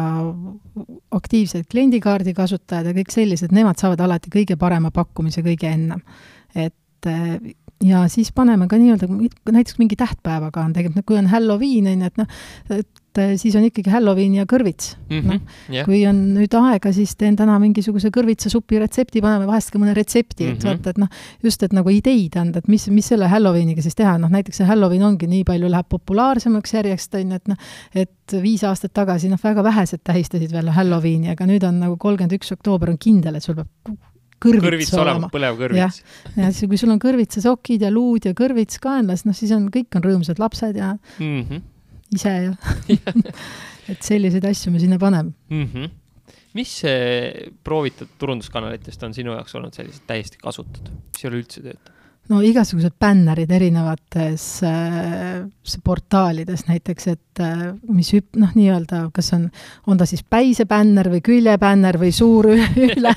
aktiivsed kliendikaardi kasutajad ja kõik sellised, nemad saavad alati kõige parema pakkumise kõige ennem. et äh, ja siis paneme ka nii-öelda, näiteks mingi tähtpäevaga on tegelikult, kui on Halloween, on ju, et noh, et siis on ikkagi Halloween ja kõrvits mm. -hmm, noh, yeah. kui on nüüd aega, siis teen täna mingisuguse kõrvitsasupi retsepti, paneme vahest ka mõne retsepti mm, -hmm. et mhm. vaata, et noh, just, et nagu ideid anda, et mis, mis selle Halloweeniga siis teha, noh näiteks see Halloween ongi nii palju, läheb populaarsemaks järjest, on ju, et noh, et viis aastat tagasi noh, väga vähesed tähistasid veel Halloweeni, aga nüüd on nagu kolmkümmend üks oktoober on kindel, et sul peab kõrvits, kõrvits olema. põlev kõrvits. ja siis, kui sul on kõrvitsasokid ja luud ja kõrvits kaenlas, noh siis on, kõik on rõõmsad lapsed ja mm -hmm. ise ja et selliseid asju me sinna paneme mm. -hmm. mis proovitud turunduskanalitest on sinu jaoks olnud sellised täiesti kasutud, mis ei ole üldse töötanud? No igasugused bännerid erinevates äh, portaalides näiteks, et äh, mis hüp-, noh, nii-öelda, kas on, on ta siis päisebänner või küljebänner või suur üle.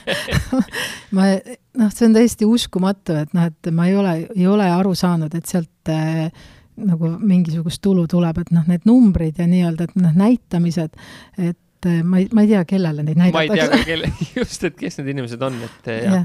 Ma, noh, see on täiesti uskumatu, et noh, et ma ei ole, ei ole aru saanud, et sealt äh, nagu mingisugust tulu tuleb, et noh, need numbrid ja nii-öelda, et noh, näitamised, et äh, ma ei, ma ei tea, kellele neid näidatakse. ma ei tea ka, kelle, just, et kes need inimesed on, et jah. Ja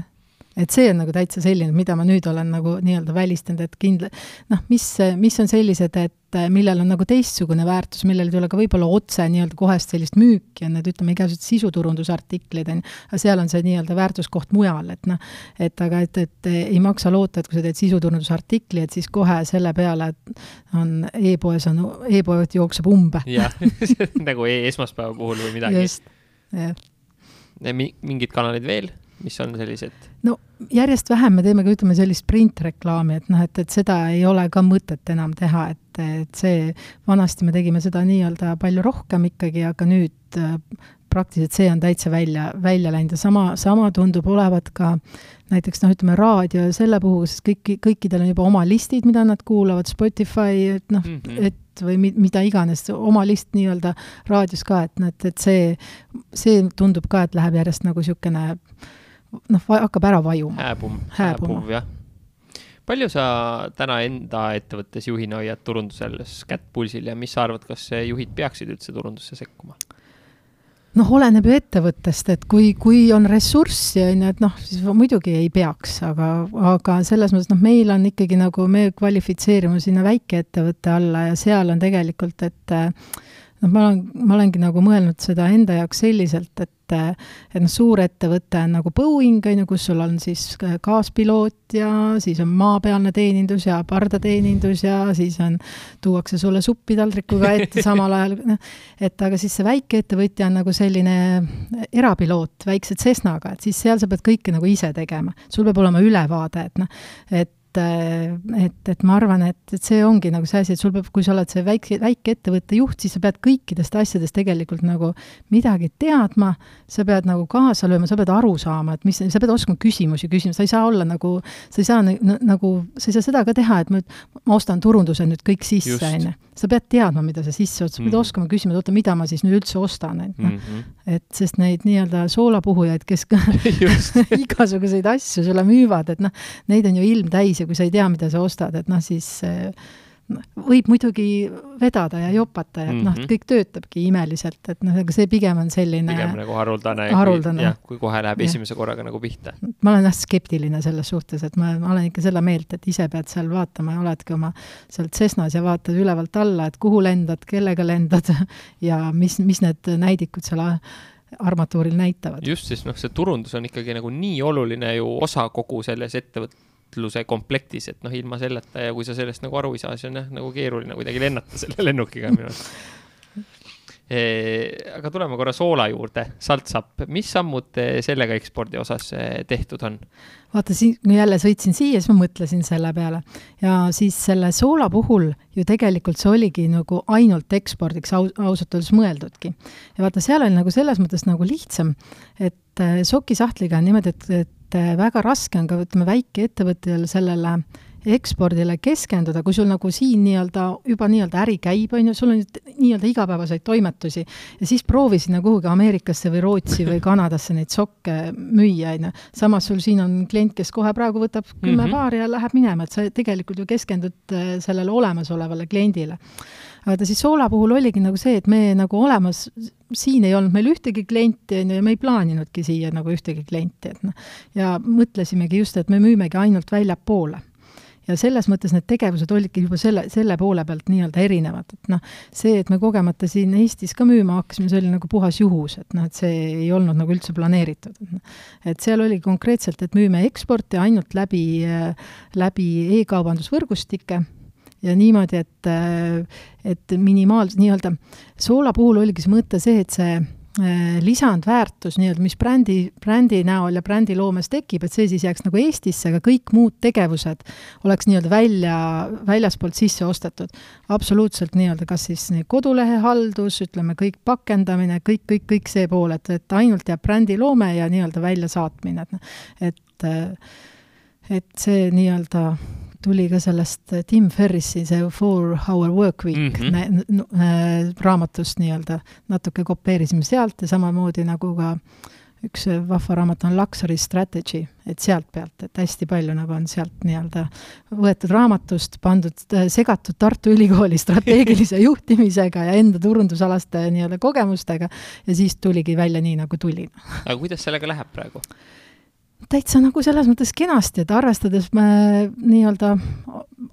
et see on nagu täitsa selline, mida ma nüüd olen nagu nii-öelda välistanud, et kindla-, noh, mis, mis on sellised, et millel on nagu teistsugune väärtus, millel ei tule ka võib-olla otse nii-öelda kohest sellist müüki, on need, ütleme, igasugused sisuturundusartiklid, on ju, aga seal on see nii-öelda väärtuskoht mujal, et noh, et aga et, et ei maksa loota, et kui sa teed sisuturundusartikli, et siis kohe selle peale on e-poes on e, e-pood jookseb umbe. jah, nagu e esmaspäeva puhul või midagi. just, jah. mingid kanalid veel mis on sellised? no järjest vähem me teeme ka, ütleme, sellist printreklaami, et noh, et, et seda ei ole ka mõtet enam teha, et, et see, vanasti me tegime seda nii-öelda palju rohkem ikkagi, aga nüüd äh, praktiliselt see on täitsa välja, välja läinud ja sama, sama tundub olevat ka näiteks noh, ütleme raadio ja selle puhul, sest kõik, kõikidel on juba oma listid, mida nad kuulavad, Spotify, et noh mm, -hmm. et või mi-, mida iganes, oma list nii-öelda raadios ka, et noh, et, et see, see tundub ka, et läheb järjest nagu niisugune noh, hakkab ära vajuma. hääbum, hääbuv, jah. palju sa täna enda ettevõttes juhina hoiad turundusel kätt pulsil ja mis sa arvad, kas juhid peaksid üldse turundusse sekkuma? noh, oleneb ju ettevõttest, et kui, kui on ressurssi, on ju, et noh, siis muidugi ei peaks, aga, aga selles mõttes noh, meil on ikkagi nagu, me kvalifitseerume sinna väikeettevõtte alla ja seal on tegelikult, et noh, ma olen, ma olengi nagu mõelnud seda enda jaoks selliselt, et et noh, suurettevõte on nagu Boeing, on ju, kus sul on siis kaaspiloot ja siis on maapealne teenindus ja pardateenindus ja siis on, tuuakse sulle suppi taldrikuga ette samal ajal, noh, et aga siis see väikeettevõtja on nagu selline erapiloot väikse Cessnaga, et siis seal sa pead kõike nagu ise tegema. sul peab olema ülevaade, et noh, et et, et ma arvan, et, et see ongi nagu see asi, et sul peab, kui sa oled see väike, väikeettevõtte juht, siis sa pead kõikidest asjadest tegelikult nagu midagi teadma, sa pead nagu kaasa lööma, sa pead aru saama, et mis, sa pead oskama küsimusi küsima, sa ei saa olla nagu, sa ei saa nagu, sa ei saa seda ka teha, et ma, ma ostan turunduse nüüd kõik sisse, on ju. sa pead teadma, mida sa sisse ostad, sa pead mm. oskama küsima, et oota, mida ma siis nüüd üldse ostan, on ju. Et sest neid nii-öelda soolapuhujaid, kes igasuguseid asju sulle müüvad, et noh, neid on ju ilmtäis ja kui sa ei tea, mida sa ostad, et noh, siis võib muidugi vedada ja jopata ja et mm -hmm. noh, mhm. kõik töötabki imeliselt, et noh, aga see pigem on selline pigem nagu haruldane, haruldane., jah, kui kohe läheb ja. esimese korraga nagu pihta. ma olen jah skeptiline selles suhtes, et ma, ma olen ikka seda meelt, et ise pead seal vaatama ja oledki oma sealt Cessnas ja vaatad ülevalt alla, et kuhu lendad, kellega lendad ja mis, mis need näidikud seal armatuuril näitavad. just, sest noh, see turundus on ikkagi nagu nii oluline ju osa kogu selles ettevõtluse komplektis, et noh, ilma selleta ja kui sa sellest nagu aru ei saa, siis on jah, nagu keeruline kuidagi lennata selle lennukiga minu arust aga tuleme korra soola juurde, saltsapp, mis sammud sellega ekspordi osas tehtud on? vaata, siin, kui jälle sõitsin siia, siis ma mõtlesin selle peale ja siis selle soola puhul ju tegelikult see oligi nagu ainult ekspordiks aus, ausalt öeldes mõeldudki. ja vaata, seal oli nagu selles mõttes nagu lihtsam, et sokisahtliga on niimoodi, et, et äh, väga raske on ka, ütleme, väikeettevõtjal sellele ekspordile keskenduda, kui sul nagu siin nii-öelda juba nii-öelda äri käib, on ju, sul on nii-öelda igapäevaseid toimetusi ja siis proovi sinna kuhugi Ameerikasse või Rootsi või Kanadasse neid sokke müüa, on ju. samas sul siin on klient, kes kohe praegu võtab kümme mm -hmm. paari ja läheb minema, et sa tegelikult ju keskendud äh, sellele olemasolevale kliendile aga ta siis Soola puhul oligi nagu see, et me nagu olemas, siin ei olnud meil ühtegi klienti, on ju, ja me ei plaaninudki siia nagu ühtegi klienti, et noh, ja mõtlesimegi just, et me müümegi ainult väljapoole ja selles mõttes need tegevused olidki juba selle, selle poole pealt nii-öelda erinevad, et noh, see, et me kogemata siin Eestis ka müüma hakkasime, see oli nagu puhas juhus, et noh, et see ei olnud nagu üldse planeeritud. Noh. et seal oli konkreetselt, et müüme eksporti ainult läbi, läbi e-kaubandusvõrgustike ja niimoodi, et, et minimaalselt nii-öelda soola puhul oligi see mõte see, et see Äh, lisandväärtus nii-öelda, mis brändi, brändi näol ja brändiloomes tekib, et see siis jääks nagu Eestisse, aga kõik muud tegevused oleks nii-öelda välja, väljaspoolt sisse ostetud. absoluutselt nii-öelda, kas siis kodulehe haldus, ütleme kõik pakendamine, kõik, kõik, kõik see pool, et, et ainult jääb brändiloome ja nii-öelda väljasaatmine, et et et see nii-öelda tuli ka sellest äh, Tim Ferrisi see Four Hour Work Week mm -hmm. äh, raamatust nii-öelda, natuke kopeerisime sealt ja samamoodi nagu ka üks äh, vahva raamat on Luxury Strategy, et sealt pealt, et hästi palju nagu on sealt nii-öelda võetud raamatust, pandud, äh, segatud Tartu Ülikooli strateegilise juhtimisega ja enda turundusalaste nii-öelda kogemustega ja siis tuligi välja nii, nagu tuli. aga kuidas sellega läheb praegu? Täitsa nagu selles mõttes kenasti, et arvestades äh, nii-öelda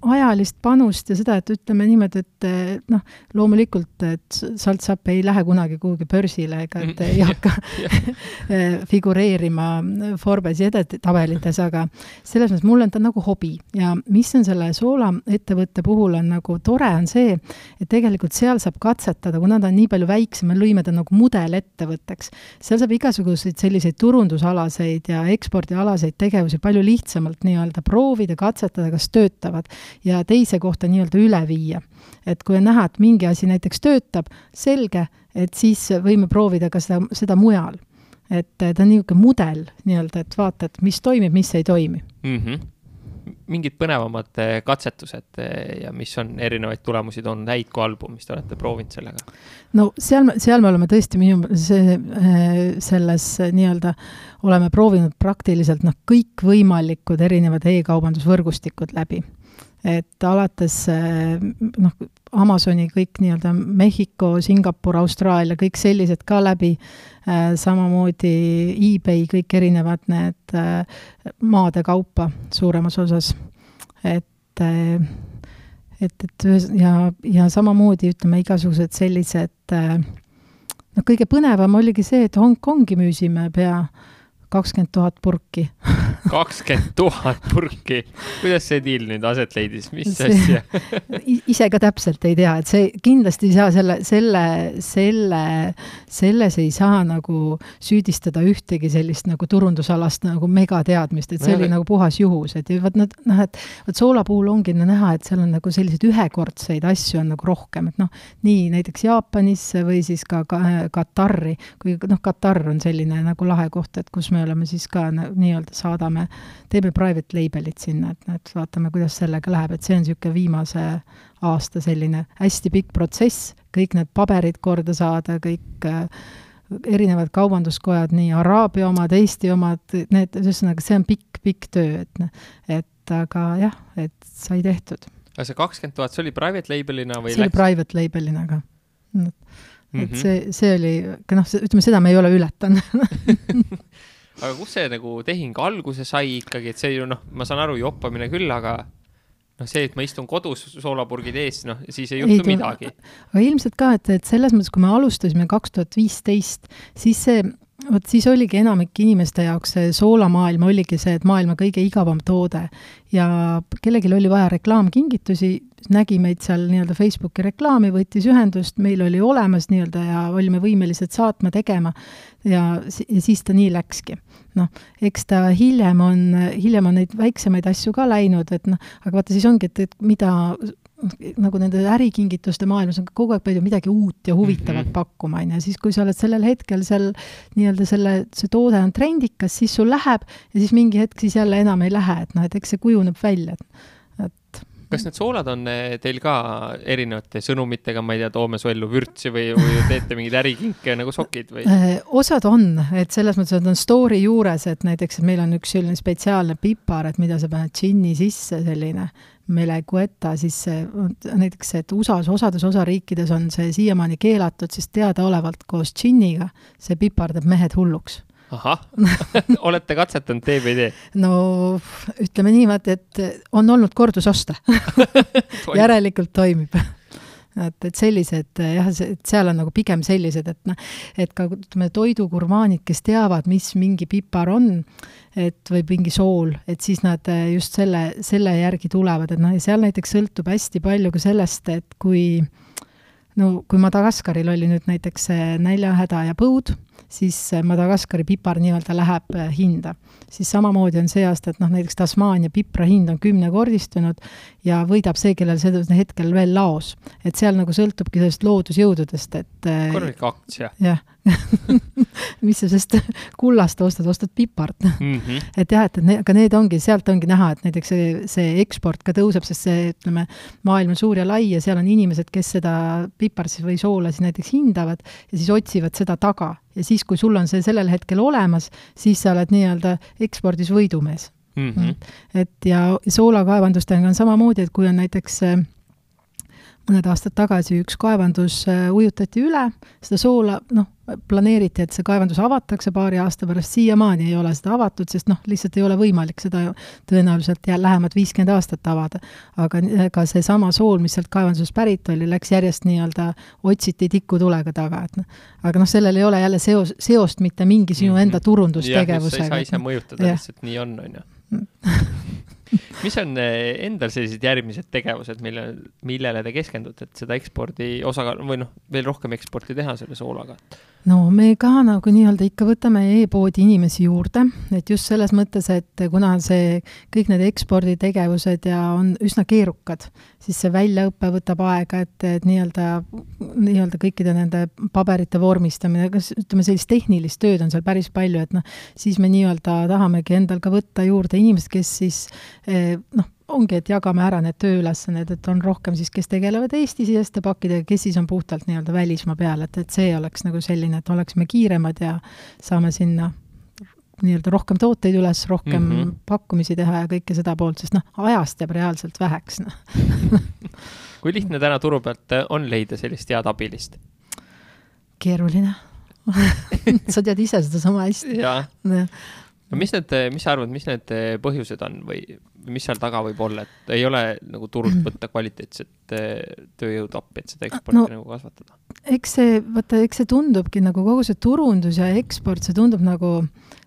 ajalist panust ja seda, et ütleme niimoodi, et noh, loomulikult, et Saltsapp ei lähe kunagi kuhugi börsile ega et ei hakka eh, figureerima Forbesi edetabelites, aga selles mõttes mulle on ta nagu hobi. Ja mis on selle Soola ettevõtte puhul on nagu tore, on see, et tegelikult seal saab katsetada, kuna ta on nii palju väiksem, me lõime ta nagu mudelettevõtteks, seal saab igasuguseid selliseid turundusalaseid ja ekspordialaseid tegevusi palju lihtsamalt nii-öelda proovida, katsetada, kas töötavad ja teise kohta nii-öelda üle viia. et kui on näha, et mingi asi näiteks töötab, selge, et siis võime proovida ka seda, seda mujal. et ta on niisugune mudel nii-öelda, et vaata, et mis toimib, mis ei toimi mm. -hmm mingid põnevamad eh, katsetused eh, ja mis on erinevaid tulemusi toonud, häid kui halbu, mis te olete proovinud sellega? no seal, seal me oleme tõesti minu, see, eh, selles nii-öelda oleme proovinud praktiliselt noh, kõikvõimalikud erinevad e-kaubandusvõrgustikud läbi et alates noh, Amazoni kõik nii-öelda Mehhiko, Singapur, Austraalia, kõik sellised ka läbi, äh, samamoodi eBay, kõik erinevad need äh, maade kaupa suuremas osas, et et, et ja, ja samamoodi ütleme, igasugused sellised noh, kõige põnevam oligi see, et Hongkongi müüsime pea kakskümmend tuhat purki kakskümmend tuhat purki. kuidas see diil nüüd aset leidis, mis See- asja? ise ka täpselt ei tea, et see kindlasti ei saa selle, selle, selle, selles ei saa nagu süüdistada ühtegi sellist nagu turundusalast nagu megateadmist, et see No oli nagu puhas juhus, et vot nad noh, et vot soola puhul ongi näha, et seal on nagu selliseid ühekordseid asju on nagu rohkem, et noh, nii näiteks Jaapanisse või siis ka, ka Katari, kui noh, Katar on selline nagu lahe koht, et kus me oleme siis ka nii-öelda saadame, teeme private label'it sinna, et, et vaatame, kuidas sellega läheb, et see on niisugune viimase aasta selline hästi pikk protsess, kõik need paberid korda saada, kõik äh, erinevad kaubanduskojad, nii Araabia omad, Eesti omad, need, ühesõnaga, see on pikk-pikk töö, et noh, et aga jah, et sai tehtud. aga see kakskümmend tuhat, see oli private label'ina või see oli läks? private label'ina ka. et Mhm. see, see oli, noh, ütleme seda me ei ole ületanud aga kus see nagu tehing alguse sai ikkagi, et see ju noh, ma saan aru, joppamine küll, aga noh, see, et ma istun kodus soolapurgid ees, noh, siis ei Ei juhtu tule- midagi. aga ilmselt ka, et, et selles mõttes, kui me alustasime kaks tuhat viisteist, siis see, vot siis oligi enamike inimeste jaoks see soolamaailm oligi see, et maailma kõige igavam toode. ja kellelgi oli vaja reklaamkingitusi, nägi meid seal nii-öelda Facebooki reklaami, võttis ühendust, meil oli olemas nii-öelda ja olime võimelised saatma, tegema ja, ja siis ta nii läkski. Noh, eks ta hiljem on, hiljem on neid väiksemaid asju ka läinud, et noh, aga vaata, siis ongi, et, et mida nagu nende ärikingituste maailmas on kogu aeg palju midagi uut ja huvitavat mm. -hmm. pakkuma, on ju, siis kui sa oled sellel hetkel seal nii-öelda selle, see toode on trendikas, siis sul läheb ja siis mingi hetk siis jälle enam ei lähe, et noh, et eks see kujuneb välja, et kas need soolad on eh, teil ka erinevate sõnumitega, ma ei tea, toome su ellu vürtsi või, või teete mingeid ärikinke nagu sokid või? Äh, osad on, et selles mõttes, et on story juures, et näiteks et meil on üks selline spetsiaalne pipar, et mida sa paned džinni sisse, selline melegueta, siis see, näiteks, et USA-s osades osariikides on see siiamaani keelatud, sest teadaolevalt koos džinniga see pipar teeb mehed hulluks. Ahah olete katsetanud, teeb või ei tee? no ütleme niimoodi, et on olnud kordusoste järelikult toimib. et, et sellised jah, et seal on nagu pigem sellised, et noh, et ka ütleme, toidugurmaanid, kes teavad, mis mingi pipar on, et või mingi sool, et siis nad just selle, selle järgi tulevad, et noh, ja seal näiteks sõltub hästi palju ka sellest, et kui no kui Madagaskaril oli nüüd näiteks näljahäda ja põud, siis see Madagaskari pipar nii-öelda läheb eh, hinda. siis samamoodi on see aasta, et noh, näiteks Tasmaania pipra hind on kümnekordistunud ja võidab see, kellel see hetkel veel laos. et seal nagu sõltubki sellest loodusjõududest, et eh, korralik aktsia jah mis sa sest kullast ostad, ostad pipart mm. -hmm. et jah, et, et ne, aga need ongi, sealt ongi näha, et näiteks see, see eksport ka tõuseb, sest see, ütleme, maailm on suur ja lai ja seal on inimesed, kes seda pipart siis või soola siis näiteks hindavad ja siis otsivad seda taga. Ja siis, kui sul on see sellel hetkel olemas, siis sa oled nii-öelda ekspordis võidumees Mm -hmm. et ja soolakaevandustega on samamoodi, et kui on näiteks äh, mõned aastad tagasi üks kaevandus äh, ujutati üle, seda soola, noh, planeeriti, et see kaevandus avatakse paari aasta pärast, siiamaani ei ole seda avatud, sest noh, lihtsalt ei ole võimalik seda tõenäoliselt jää lähemat viiskümmend aastat avada. aga ka seesama sool, mis sealt kaevandusest pärit oli, läks järjest nii-öelda, otsiti tikutulega taga, et noh, aga noh, sellel ei ole jälle seos, seost mitte mingi sinu enda Mhm. jah, turundustegevusega. sa ei saa ise mõjutada, jah. lihtsalt nii on, on ju. mis on eh, endal sellised järgmised tegevused, mille, millele te keskendute, et seda ekspordi osakaalu või noh, veel rohkem eksporti teha selle soolaga? No me ka nagu nii-öelda ikka võtame e-poodi inimesi juurde, et just selles mõttes, et kuna see, kõik need eksporditegevused ja on üsna keerukad, siis see väljaõpe võtab aega, et, et nii-öelda, nii-öelda kõikide nende paberite vormistamine, kas ütleme, sellist tehnilist tööd on seal päris palju, et noh, siis me nii-öelda tahamegi endal ka võtta juurde inimesed, kes siis eh, noh, ongi, et jagame ära need tööülesanded, et on rohkem siis, kes tegelevad Eesti-siseste pakkidega, kes siis on puhtalt nii-öelda välismaa peal, et, et see oleks nagu selline, et oleksime kiiremad ja saame sinna nii-öelda rohkem tooteid üles, rohkem mm. -hmm. pakkumisi teha ja kõike seda poolt, sest noh, ajast jääb reaalselt väheks, noh. kui lihtne täna turu pealt eh, on leida sellist head abilist? keeruline sa tead ise seda sama hästi. No mis need, mis sa arvad, mis need eh, põhjused on või mis seal taga võib olla, et ei ole nagu turult võtta kvaliteetset eh, tööjõudu appi, et seda eksporti No- nagu kasvatada? eks see, vaata, eks see tundubki nagu kogu see turundus ja eksport, see tundub nagu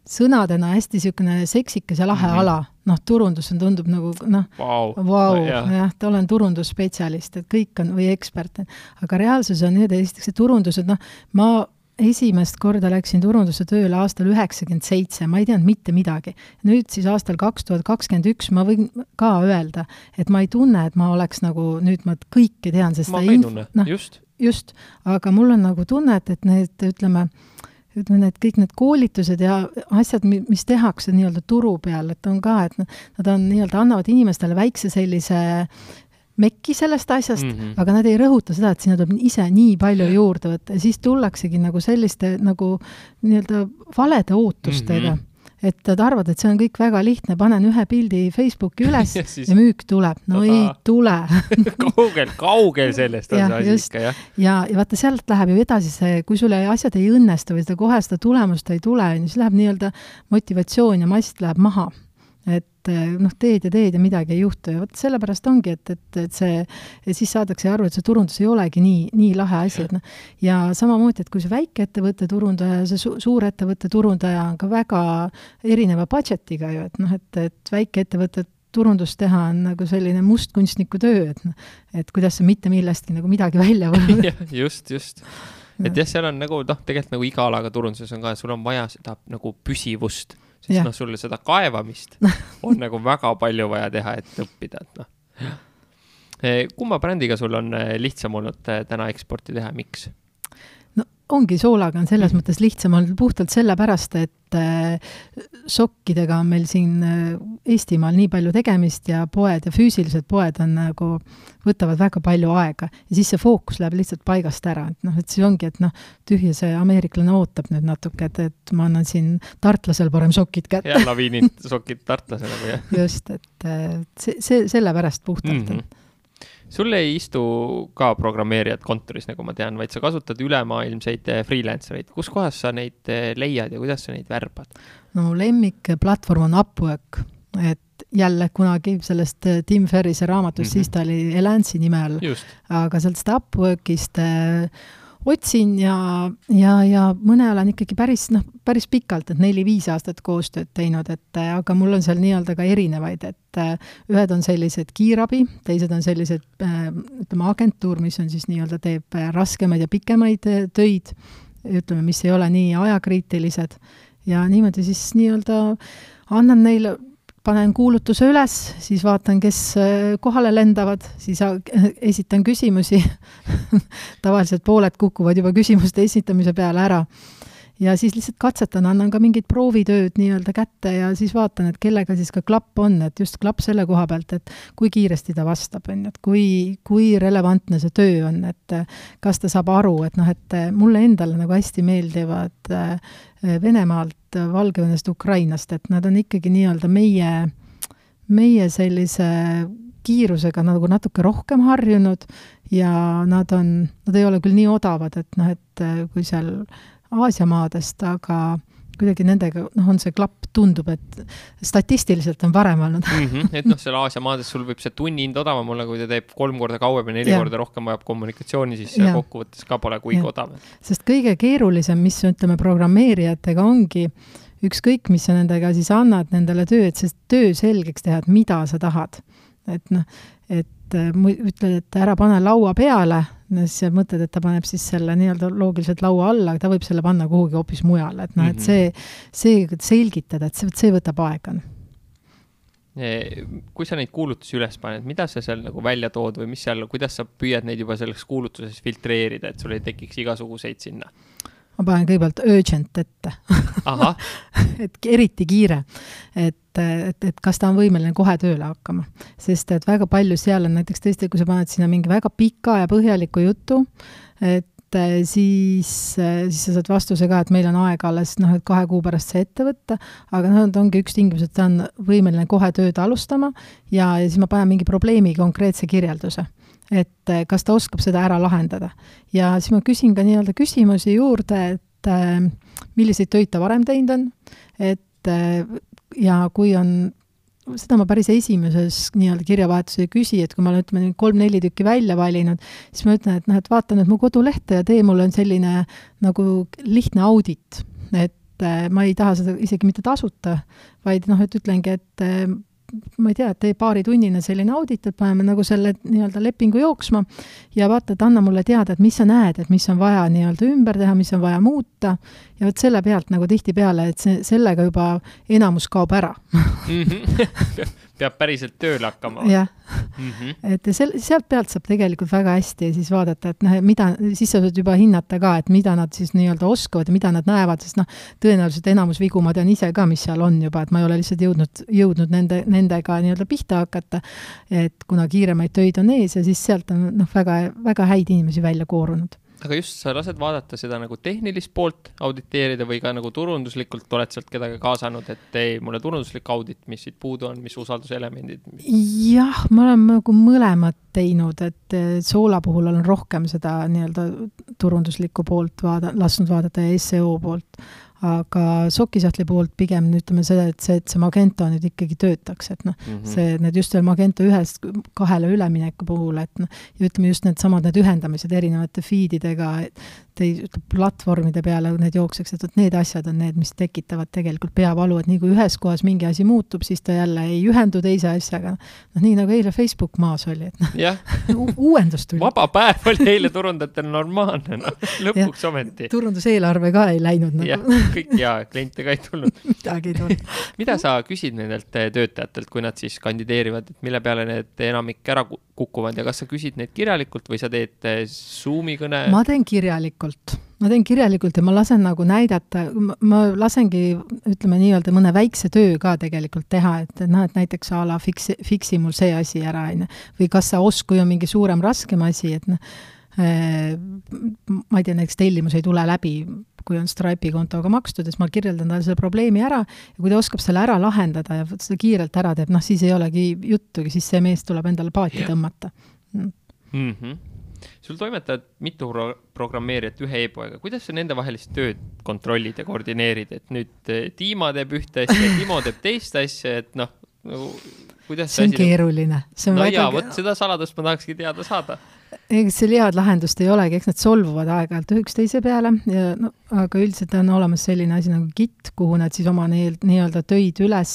sõnadena hästi niisugune seksikas ja lahe mm -hmm. ala. noh, turundus on, tundub nagu noh Vau. vau, jah. jah, ta olen turundusspetsialist, et kõik on, või ekspert, aga reaalsus on niimoodi, esiteks see turundus, et noh, ma esimest korda läksin turundusse tööle aastal üheksakümmend seitse, ma ei teadnud mitte midagi. nüüd siis aastal kaks tuhat kakskümmend üks ma võin ka öelda, et ma ei tunne, et ma oleks nagu nüüd ma kõike tean, sest ma ka ei tunne. noh, just. just, aga mul on nagu tunne, et, et need, ütleme, ütleme, need kõik need koolitused ja asjad, mis tehakse nii-öelda turu peal, et on ka, et nad- on nii-öelda, annavad inimestele väikse sellise mekki sellest asjast mm. -hmm. aga nad ei rõhuta seda, et sinna tuleb ise nii palju juurde võtta ja siis tullaksegi nagu selliste nagu nii-öelda valede ootustega mm. -hmm. et nad arvavad, et see on kõik väga lihtne, panen ühe pildi Facebooki üles Ja siis- ja müük tuleb. no Tada. ei tule kaugel kaugel sellest on Jah, see asi ikka jah ja, ja vaata, sealt läheb ju edasi see, kui sul asjad ei õnnestu või seda kohe seda tulemust ei tule, on ju, siis läheb nii-öelda motivatsioon ja mast läheb maha. Et eh, noh, teed ja teed ja midagi ei juhtu. Ja vot sellepärast ongi, et, et, et see, siis saadakse aru, et see turundus ei olegi nii, nii lahe asi, et noh, ja samamoodi, et kui see väikeettevõtte turundaja ja see su suurettevõtte turundaja on ka väga erineva budget'iga ju, et noh, et, et väikeettevõtted turundust teha on nagu selline mustkunstniku töö, et noh, et kuidas sa mitte millestki nagu midagi välja võtad. Just just. Et jah, seal on nagu noh, tegelikult nagu iga alaga turunduses on ka, sul on vaja seda nagu püsivust, sest noh, sul seda kaevamist on nagu väga palju vaja teha, et õppida, et noh. kumma brändiga sul on eh, lihtsam olnud eh, täna eksporti teha, miks? Ongi soolaga on selles mõttes lihtsam olnud puhtalt sellepärast, et äh, sokkidega on meil siin äh, Eestimaal nii palju tegemist ja poed ja füüsilised poed on nagu, võtavad väga palju aega ja siis see fookus läheb lihtsalt paigast ära, et noh, et siis ongi, et noh, tühja see ameeriklane ootab nüüd natuke, et, et ma annan siin tartlasel parem sokid kätte ja laviinid, sokid tartlase nagu jah just, et äh, see, see sellepärast puhtalt mm. mm. -hmm. Sul ei istu ka programmeerijad kontoris, nagu ma tean, vaid sa kasutad ülemaailmseid eh, freelancer eid. kus kohas sa neid eh, leiad ja kuidas sa neid värbad? no mu lemmikplatvorm on Upwork, et jälle kunagi sellest äh, Tim Ferrise raamatust mm. -hmm. siis ta oli Elance'i nime all, aga sellest Upworkist äh, otsin ja, ja, ja mõne olen ikkagi päris, noh, päris pikalt, et neli-viis aastat koostööd teinud, et aga mul on seal nii-öelda ka erinevaid, et ühed on sellised kiirabi, teised on sellised ütleme, agentuur, mis on siis nii-öelda, teeb raskemaid ja pikemaid töid, ütleme, mis ei ole nii ajakriitilised. Ja niimoodi siis nii-öelda annan neile, panen kuulutuse üles, siis vaatan, kes äh, kohale lendavad, siis esitan küsimusi tavaliselt pooled kukuvad juba küsimuste esitamise peale ära. ja siis lihtsalt katsetan, annan ka mingid proovitööd nii-öelda kätte ja siis vaatan, et kellega siis ka klapp on, et just klapp selle koha pealt, et kui kiiresti ta vastab, on ju, et kui, kui relevantne see töö on, et äh, kas ta saab aru, et noh, et äh, mulle endale nagu hästi meeldivad Venemaalt, Valgevenest, Ukrainast, et nad on ikkagi nii-öelda meie, meie sellise kiirusega nagu natuke rohkem harjunud ja nad on, nad ei ole küll nii odavad, et noh, et äh, kui seal Aasia maadest, aga kuidagi nendega, noh, on see klapp, tundub, et statistiliselt on parem olnud. mm. -hmm. et noh, seal Aasia maades sul võib see tunni hind odavam olla, kui ta teeb kolm korda kauem ja neli Jah. korda rohkem vajab kommunikatsiooni, siis Jah. kokkuvõttes ka pole kuigi odav. sest kõige keerulisem, mis ütleme, programmeerijatega ongi, ükskõik, mis sa nendega siis annad nendele töö, et see töö selgeks teha, et mida sa tahad. et noh, et mu- ütled, et ära pane laua peale, siis sa mõtled, et ta paneb siis selle nii-öelda loogiliselt laua alla, aga ta võib selle panna kuhugi hoopis mujale, et noh, et Mhm. see, see selgitada, et see, see võtab aega. kui sa neid kuulutusi üles paned, mida sa seal nagu välja tood või mis seal, kuidas sa püüad neid juba selles kuulutuses filtreerida, et sul ei tekiks igasuguseid sinna? ma panen kõigepealt urgent ette et eriti kiire, et, et, et kas ta on võimeline kohe tööle hakkama. sest et väga palju seal on näiteks tõesti, kui sa paned sinna mingi väga pika ja põhjaliku jutu, et eh, siis, siis sa saad vastuse ka, et meil on aega alles noh, et kahe kuu pärast see ette võtta, aga noh, et ongi üks tingimus, et ta on võimeline kohe tööd alustama ja, ja siis ma panen mingi probleemi konkreetse kirjelduse et eh, kas ta oskab seda ära lahendada. ja siis ma küsin ka nii-öelda küsimusi juurde, et eh, milliseid töid ta varem teinud on, et eh, ja kui on, seda ma päris esimeses nii-öelda kirjavahetuses ei küsi, et kui ma olen, ütleme, kolm-neli tükki välja valinud, siis ma ütlen, et noh, et vaata nüüd mu kodulehte ja tee mulle selline nagu lihtne audit, et äh, ma ei taha seda isegi mitte tasuta, vaid noh, et ütlengi, et äh, ma ei tea, tee paaritunnine selline audit, et paneme nagu selle nii-öelda lepingu jooksma ja vaata, et anna mulle teada, et mis sa näed, et mis on vaja nii-öelda ümber teha, mis on vaja muuta. Ja vot selle pealt nagu tihtipeale, et see, sellega juba enamus kaob ära. Peab päriselt tööle hakkama. jah mm. -hmm. et sel-, sealt pealt saab tegelikult väga hästi siis vaadata, et noh, mida, siis sa saad juba hinnata ka, et mida nad siis nii-öelda oskavad ja mida nad näevad, sest noh, tõenäoliselt enamus vigu ma tean ise ka, mis seal on juba, et ma ei ole lihtsalt jõudnud, jõudnud nende, nendega nii-öelda pihta hakata, et kuna kiiremaid töid on ees ja siis sealt on noh, väga, väga häid inimesi välja koorunud aga just, sa lased vaadata seda nagu tehnilist poolt auditeerida või ka nagu turunduslikult oled sealt kedagi kaasanud, et tee mulle turunduslik audit, mis siit puudu on, mis usalduselemendid mis...? jah, ma olen nagu mõlemat teinud, et Soola puhul olen rohkem seda nii-öelda turunduslikku poolt vaada-, lasknud vaadata ja seo poolt aga sokisahtli poolt pigem ütleme seda, et see, et see Magento nüüd ikkagi töötaks, et noh mm -hmm., see, need just veel Magento ühest kahele ülemineku puhul, et noh, ja ütleme just needsamad, need ühendamised erinevate feed idega, et tei-, platvormide peale need jookseks, et vot need asjad on need, mis tekitavad tegelikult peavalu, et nii kui ühes kohas mingi asi muutub, siis ta jälle ei ühendu teise asjaga. noh, nii nagu eile Facebook maas oli, et noh uuendus tuli. vaba päev oli eile turundajatel normaalne, noh, lõpuks ometi. turunduseelarve ka ei läinud nagu. jah, kõik ja kliente ka ei tulnud midagi ei tulnud mida sa küsid nendelt töötajatelt, kui nad siis kandideerivad, et mille peale need enamik ära kukuvad ja kas sa küsid neid kirjalikult või sa teed Zoomi kõne? ma teen kirjalikult, ma teen kirjalikult ja ma lasen nagu näidata, ma lasengi, ütleme nii-öelda mõne väikse töö ka tegelikult teha, et noh, et näiteks a la fiksi, fiksi mul see asi ära, on ju. või kas sa oskus, kui on mingi suurem, raskem asi, et noh, eh, ma ei tea, näiteks tellimus ei tule läbi, kui on Stripe'i kontoga makstud, siis ma kirjeldan talle selle probleemi ära ja kui ta oskab selle ära lahendada ja seda kiirelt ära teeb, noh, siis ei olegi juttugi, siis see mees tuleb endale paati tõmmata mm. -hmm. Sul toimetavad mitu pro programmeerijat ühe e-poega, kuidas sa nendevahelist tööd kontrollid ja koordineerid, et nüüd eh, Dima teeb ühte asja, Timo teeb teist asja, et noh, nagu kuidas see on keeruline. no väga... jaa, vot seda saladust ma tahakski teada saada eks seal head lahendust ei olegi, eks nad solvuvad aeg-ajalt üksteise peale ja no aga üldiselt on olemas selline asi nagu Git, kuhu nad siis oma nii-öelda töid üles,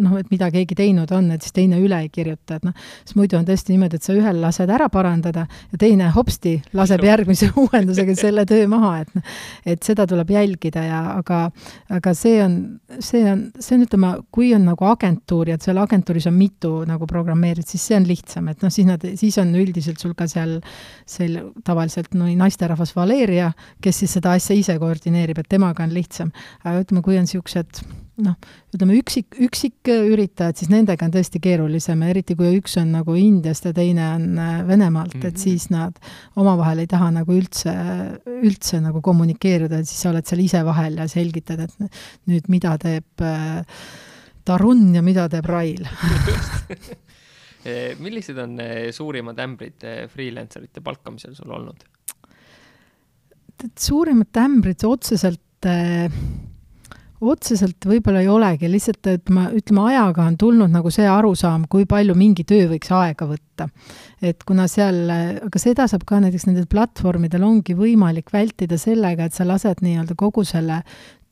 noh, et mida keegi teinud on, et siis teine üle ei kirjuta, et noh, siis muidu on tõesti niimoodi, et sa ühel lased ära parandada ja teine hopsti laseb järgmise uuendusega selle töö maha, et noh, et seda tuleb jälgida ja aga, aga see on, see on, see on, ütleme, kui on nagu agentuur ja et seal agentuuris on mitu nagu programmeerijat, siis see on lihtsam, et noh, siis nad, siis on üldiselt sul ka seal seal, tavaliselt no, naisterahvas Valeria, kes siis seda asja ise koordineerib, et temaga on lihtsam. aga ütleme, kui on niisugused noh, ütleme üksik, üksiküritajad, siis nendega on tõesti keerulisem, eriti kui üks on nagu Indiast ja teine on äh, Venemaalt mm, -hmm. et mhm. siis nad omavahel ei taha nagu üldse, üldse nagu kommunikeerida, et siis sa oled seal ise vahel ja selgitad, et nüüd mida teeb äh, Tarun ja mida teeb Rail Eh, millised on eh, suurimad ämbrid eh, freelancer ite palkamisel sul olnud? Suurimad ämbrid otseselt otseselt võib-olla ei olegi, lihtsalt et ma, ütleme, ajaga on tulnud nagu see arusaam, kui palju mingi töö võiks aega võtta. et kuna seal, aga seda saab ka näiteks nendel platvormidel ongi võimalik vältida sellega, et sa lased nii-öelda kogu selle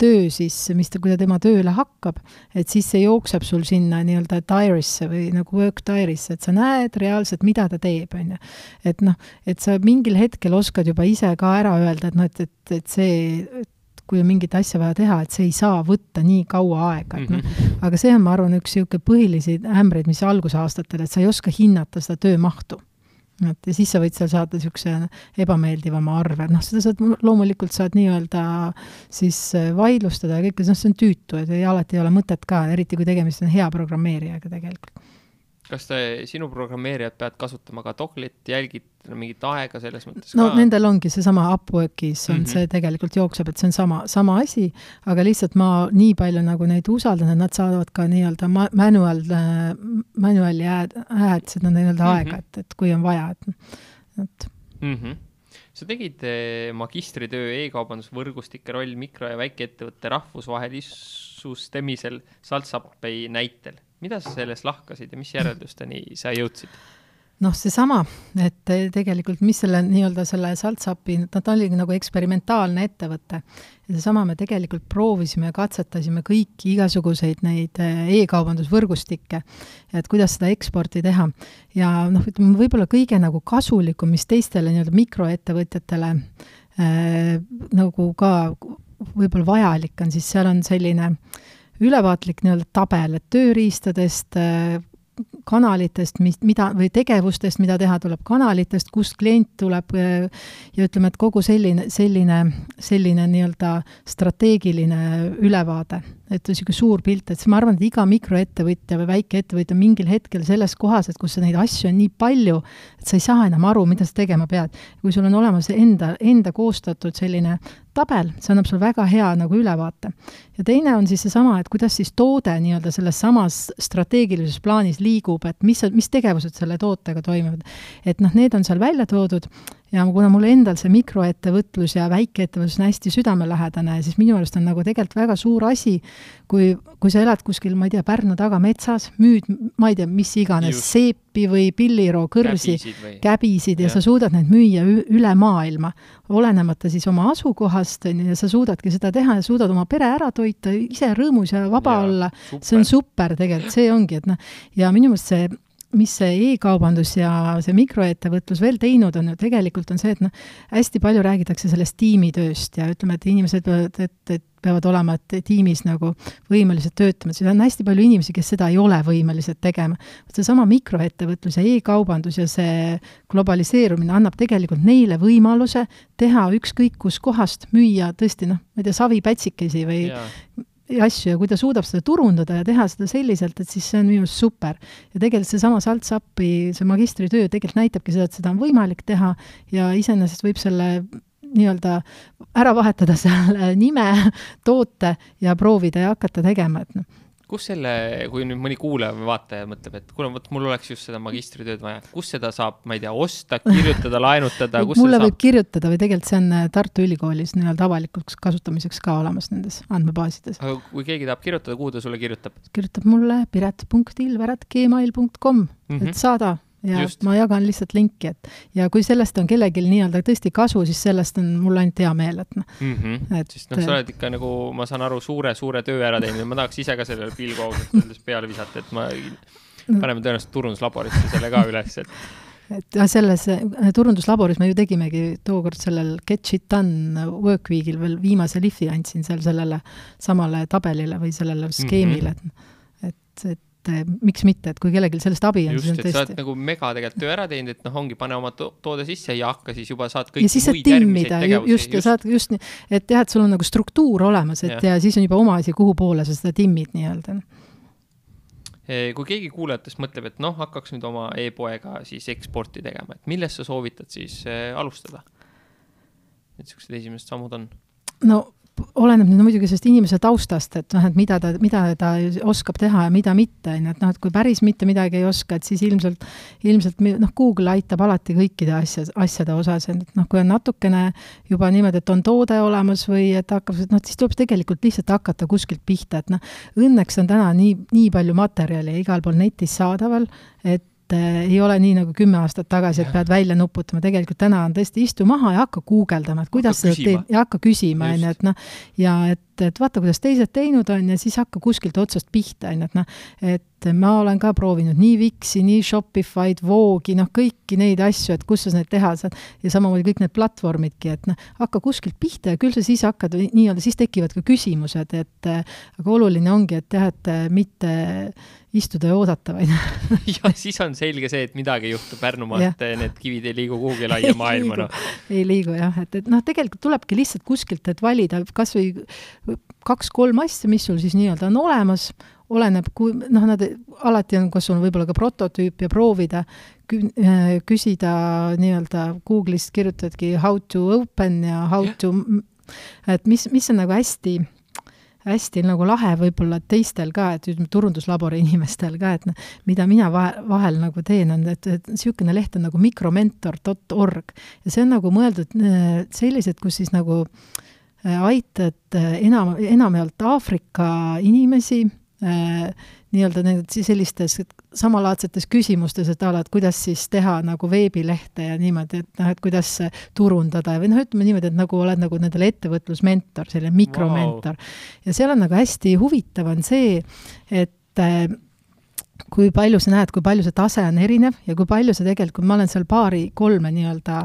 töö siis, mis ta, kui ta tema tööle hakkab, et siis see jookseb sul sinna nii-öelda diary'sse või nagu work diary'sse, et sa näed reaalselt, mida ta teeb, on ju. et noh, et sa mingil hetkel oskad juba ise ka ära öelda, et noh, et, et, et see, kui on mingit asja vaja teha, et see ei saa võtta nii kaua aega, et noh. -hmm., aga see on, ma arvan, üks niisugune põhilisi ämbreid, mis algusaastatel, et sa ei oska hinnata seda töömahtu. Et ja siis sa võid seal saada niisuguse ebameeldivama arve, noh, seda saad, loomulikult saad nii-öelda siis äh, vaidlustada ja kõike, noh, see on tüütu, et ei, alati ei ole mõtet ka, eriti kui tegemist on hea programmeerijaga tegelikult kas te, sinu programmeerijad peavad kasutama ka Doglit, jälgid mingit aega selles mõttes no ka? nendel ongi seesama Upworkis on mm -hmm. see tegelikult jookseb, et see on sama, sama asi, aga lihtsalt ma nii palju nagu neid usaldan, et nad saavad ka nii-öelda ma-, manual, manual'i ad, ads, et nad nii-öelda mm -hmm. aega, et, et kui on vaja, et, et mm. -hmm sa tegid eh, magistritöö e-kaubandusvõrgustike roll mikro- ja väikeettevõtte rahvusvahelisustamisel Saltsappi näitel mida sa sellest lahkasid ja mis järeldusteni sa jõudsid? noh, seesama, et tegelikult mis selle nii-öelda selle Saltsapi, ta oli nagu eksperimentaalne ettevõte. ja seesama, me tegelikult proovisime ja katsetasime kõiki igasuguseid neid eh, e-kaubandusvõrgustikke, et kuidas seda eksporti teha. ja noh, ütleme võib-olla kõige nagu kasulikum, mis teistele nii-öelda mikroettevõtjatele äh, nagu ka võib-olla vajalik on, siis seal on selline ülevaatlik nii-öelda tabel, et tööriistadest äh, kanalitest, mis, mida, või tegevustest, mida teha tuleb kanalitest, kust klient tuleb ja ütleme, et kogu selline, selline, selline nii-öelda strateegiline ülevaade et niisugune suur pilt, et siis ma arvan, et iga mikroettevõtja või väikeettevõtja mingil hetkel selles kohas, et kus neid asju on nii palju, et sa ei saa enam aru, mida sa tegema pead. kui sul on olemas enda, enda koostatud selline tabel, see annab sulle väga hea nagu ülevaate. Ja teine on siis seesama, et kuidas siis toode nii-öelda selles samas strateegilises plaanis liigub, et mis, mis tegevused selle tootega toimuvad. et noh, need on seal välja toodud ja kuna mulle endal see mikroettevõtlus ja väikeettevõtlus on hästi südamelähedane, siis minu arust on nagu tegelikult väga suur asi, kui, kui sa elad kuskil, ma ei tea, Pärnu taga metsas, müüd, ma ei tea, mis iganes, seepi või pilliroo kõrsi, käbisid, käbisid ja, ja sa suudad neid müüa üle maailma, olenemata siis oma asukohast, on ju, ja sa suudadki seda teha ja suudad oma pere ära toita, ise rõõmus ja vaba ja, olla, see on super tegelikult, see ongi, et noh, ja minu meelest see mis see e-kaubandus ja see mikroettevõtlus veel teinud on ju tegelikult, on see, et noh, hästi palju räägitakse sellest tiimitööst ja ütleme, et inimesed peavad, et, et peavad olema tiimis nagu võimelised töötama, siis on hästi palju inimesi, kes seda ei ole võimelised tegema. seesama mikroettevõtlus ja e-kaubandus ja see globaliseerumine annab tegelikult neile võimaluse teha ükskõik kuskohast, müüa tõesti noh, ma ei tea, savipätsikesi või ja asju ja kui ta suudab seda turundada ja teha seda selliselt, et siis see on minu arust super. ja tegelikult seesama Saltsapi, see magistritöö tegelikult näitabki seda, et seda on võimalik teha ja iseenesest võib selle nii-öelda ära vahetada selle nime, toote ja proovida ja hakata tegema, et noh kus selle, kui nüüd mõni kuulaja või vaataja mõtleb, et kuule, vot mul oleks just seda magistritööd vaja, kus seda saab, ma ei tea, osta, kirjutada, laenutada, kus mulle võib kirjutada või tegelikult see on äh, Tartu Ülikoolis nii-öelda avalikuks kasutamiseks ka olemas nendes andmebaasides. aga kui keegi tahab kirjutada, kuhu ta sulle kirjutab? kirjutab mulle piret.ilver.gmail.com mm, -hmm. et saada ja Just. ma jagan lihtsalt linki, et ja kui sellest on kellelgi nii-öelda tõesti kasu, siis sellest on mul ainult hea meel, et noh mm -hmm.. et sest noh, sa oled ikka nagu, ma saan aru, suure-suure töö ära teinud ja ma tahaks ise ka sellele pilgu ausalt öeldes peale visata, et ma, paneme tõenäoliselt turunduslaborisse selle ka üles, et et jah, selles äh, turunduslaboris me ju tegimegi tookord sellel Get Shit Done Work Weekil veel viimase lihvi andsin seal sellele samale tabelile või sellele skeemile mm, -hmm. et, et et eh, miks mitte, et kui kellelgi sellest abi on, siis on tõesti. sa oled nagu mega tegelikult töö ära teinud, et noh, ongi, pane oma to toode sisse ja hakka siis juba saad kõiki muid järgmiseid tegevusi. just, ja saad just nii, et jah, et sul on nagu struktuur olemas, et ja. ja siis on juba oma asi, kuhu poole sa seda timmid nii-öelda eh, kui keegi kuulajatest mõtleb, et noh, hakkaks nüüd oma e-poega siis eksporti tegema, et millest sa soovitad siis äh, alustada? et niisugused esimesed sammud on? no oleneb nüüd muidugi sellest inimese taustast, et noh, et mida ta, mida ta oskab teha ja mida mitte, on ju, et noh, et kui päris mitte midagi ei oska, et siis ilmselt, ilmselt noh, Google aitab alati kõikide asja, asjade osas, et noh, kui on natukene juba niimoodi, et on toode olemas või et hakkab, noh, siis tuleb tegelikult lihtsalt hakata kuskilt pihta, et noh, õnneks on täna nii, nii palju materjali igal pool netis saadaval, et et äh, ei ole nii nagu kümme aastat tagasi, et pead välja nuputama, tegelikult täna on tõesti istu maha ja hakka guugeldama, et kuidas seda teed ja hakka küsima, on ju, et noh, ja et, et vaata, kuidas teised teinud on ja siis hakka kuskilt otsast pihta, on ju, et noh, et ma olen ka proovinud nii Wixi, nii Shopify'd, Vogue'i, noh, kõiki neid asju, et kus sa neid teha saad. Ja samamoodi kõik need platvormidki, et noh, hakka kuskilt pihta ja küll sa siis hakkad nii-öelda, siis tekivad ka küsimused, et aga oluline ongi, et jah, et mitte istuda ja oodata, vaid ja siis on selge see, et midagi juhtub Pärnumaalt, need kivid ei liigu kuhugi laia maailma, noh. ei liigu jah, et, et noh, tegelikult tulebki lihtsalt kuskilt, et valida kas või kaks-kolm asja, mis sul siis nii-öelda on olemas, oleneb, kui noh, nad alati on, kas on võib-olla ka prototüüp ja proovida, küsida nii-öelda Google'ist kirjutadki how to open ja how yeah. to, et mis, mis on nagu hästi hästi nagu lahe võib-olla teistel ka, et ütleme, turunduslabori inimestel ka, et noh, mida mina vahel, vahel nagu teen, on, et, et niisugune leht on nagu mikromentor.org ja see on nagu mõeldud äh, sellised, kus siis nagu äh, aitad äh, enam, enamjaolt Aafrika inimesi nii-öelda sellistes samalaadsetes küsimustes, et a la, et kuidas siis teha nagu veebilehte ja niimoodi, et noh, et kuidas turundada või noh, ütleme niimoodi, et nagu oled nagu nendele ettevõtlusmentor, selline mikromentor. Wow.. ja seal on nagu hästi huvitav on see, et äh, kui palju sa näed, kui palju see tase on erinev ja kui palju sa tegelikult, ma olen seal paari-kolme nii-öelda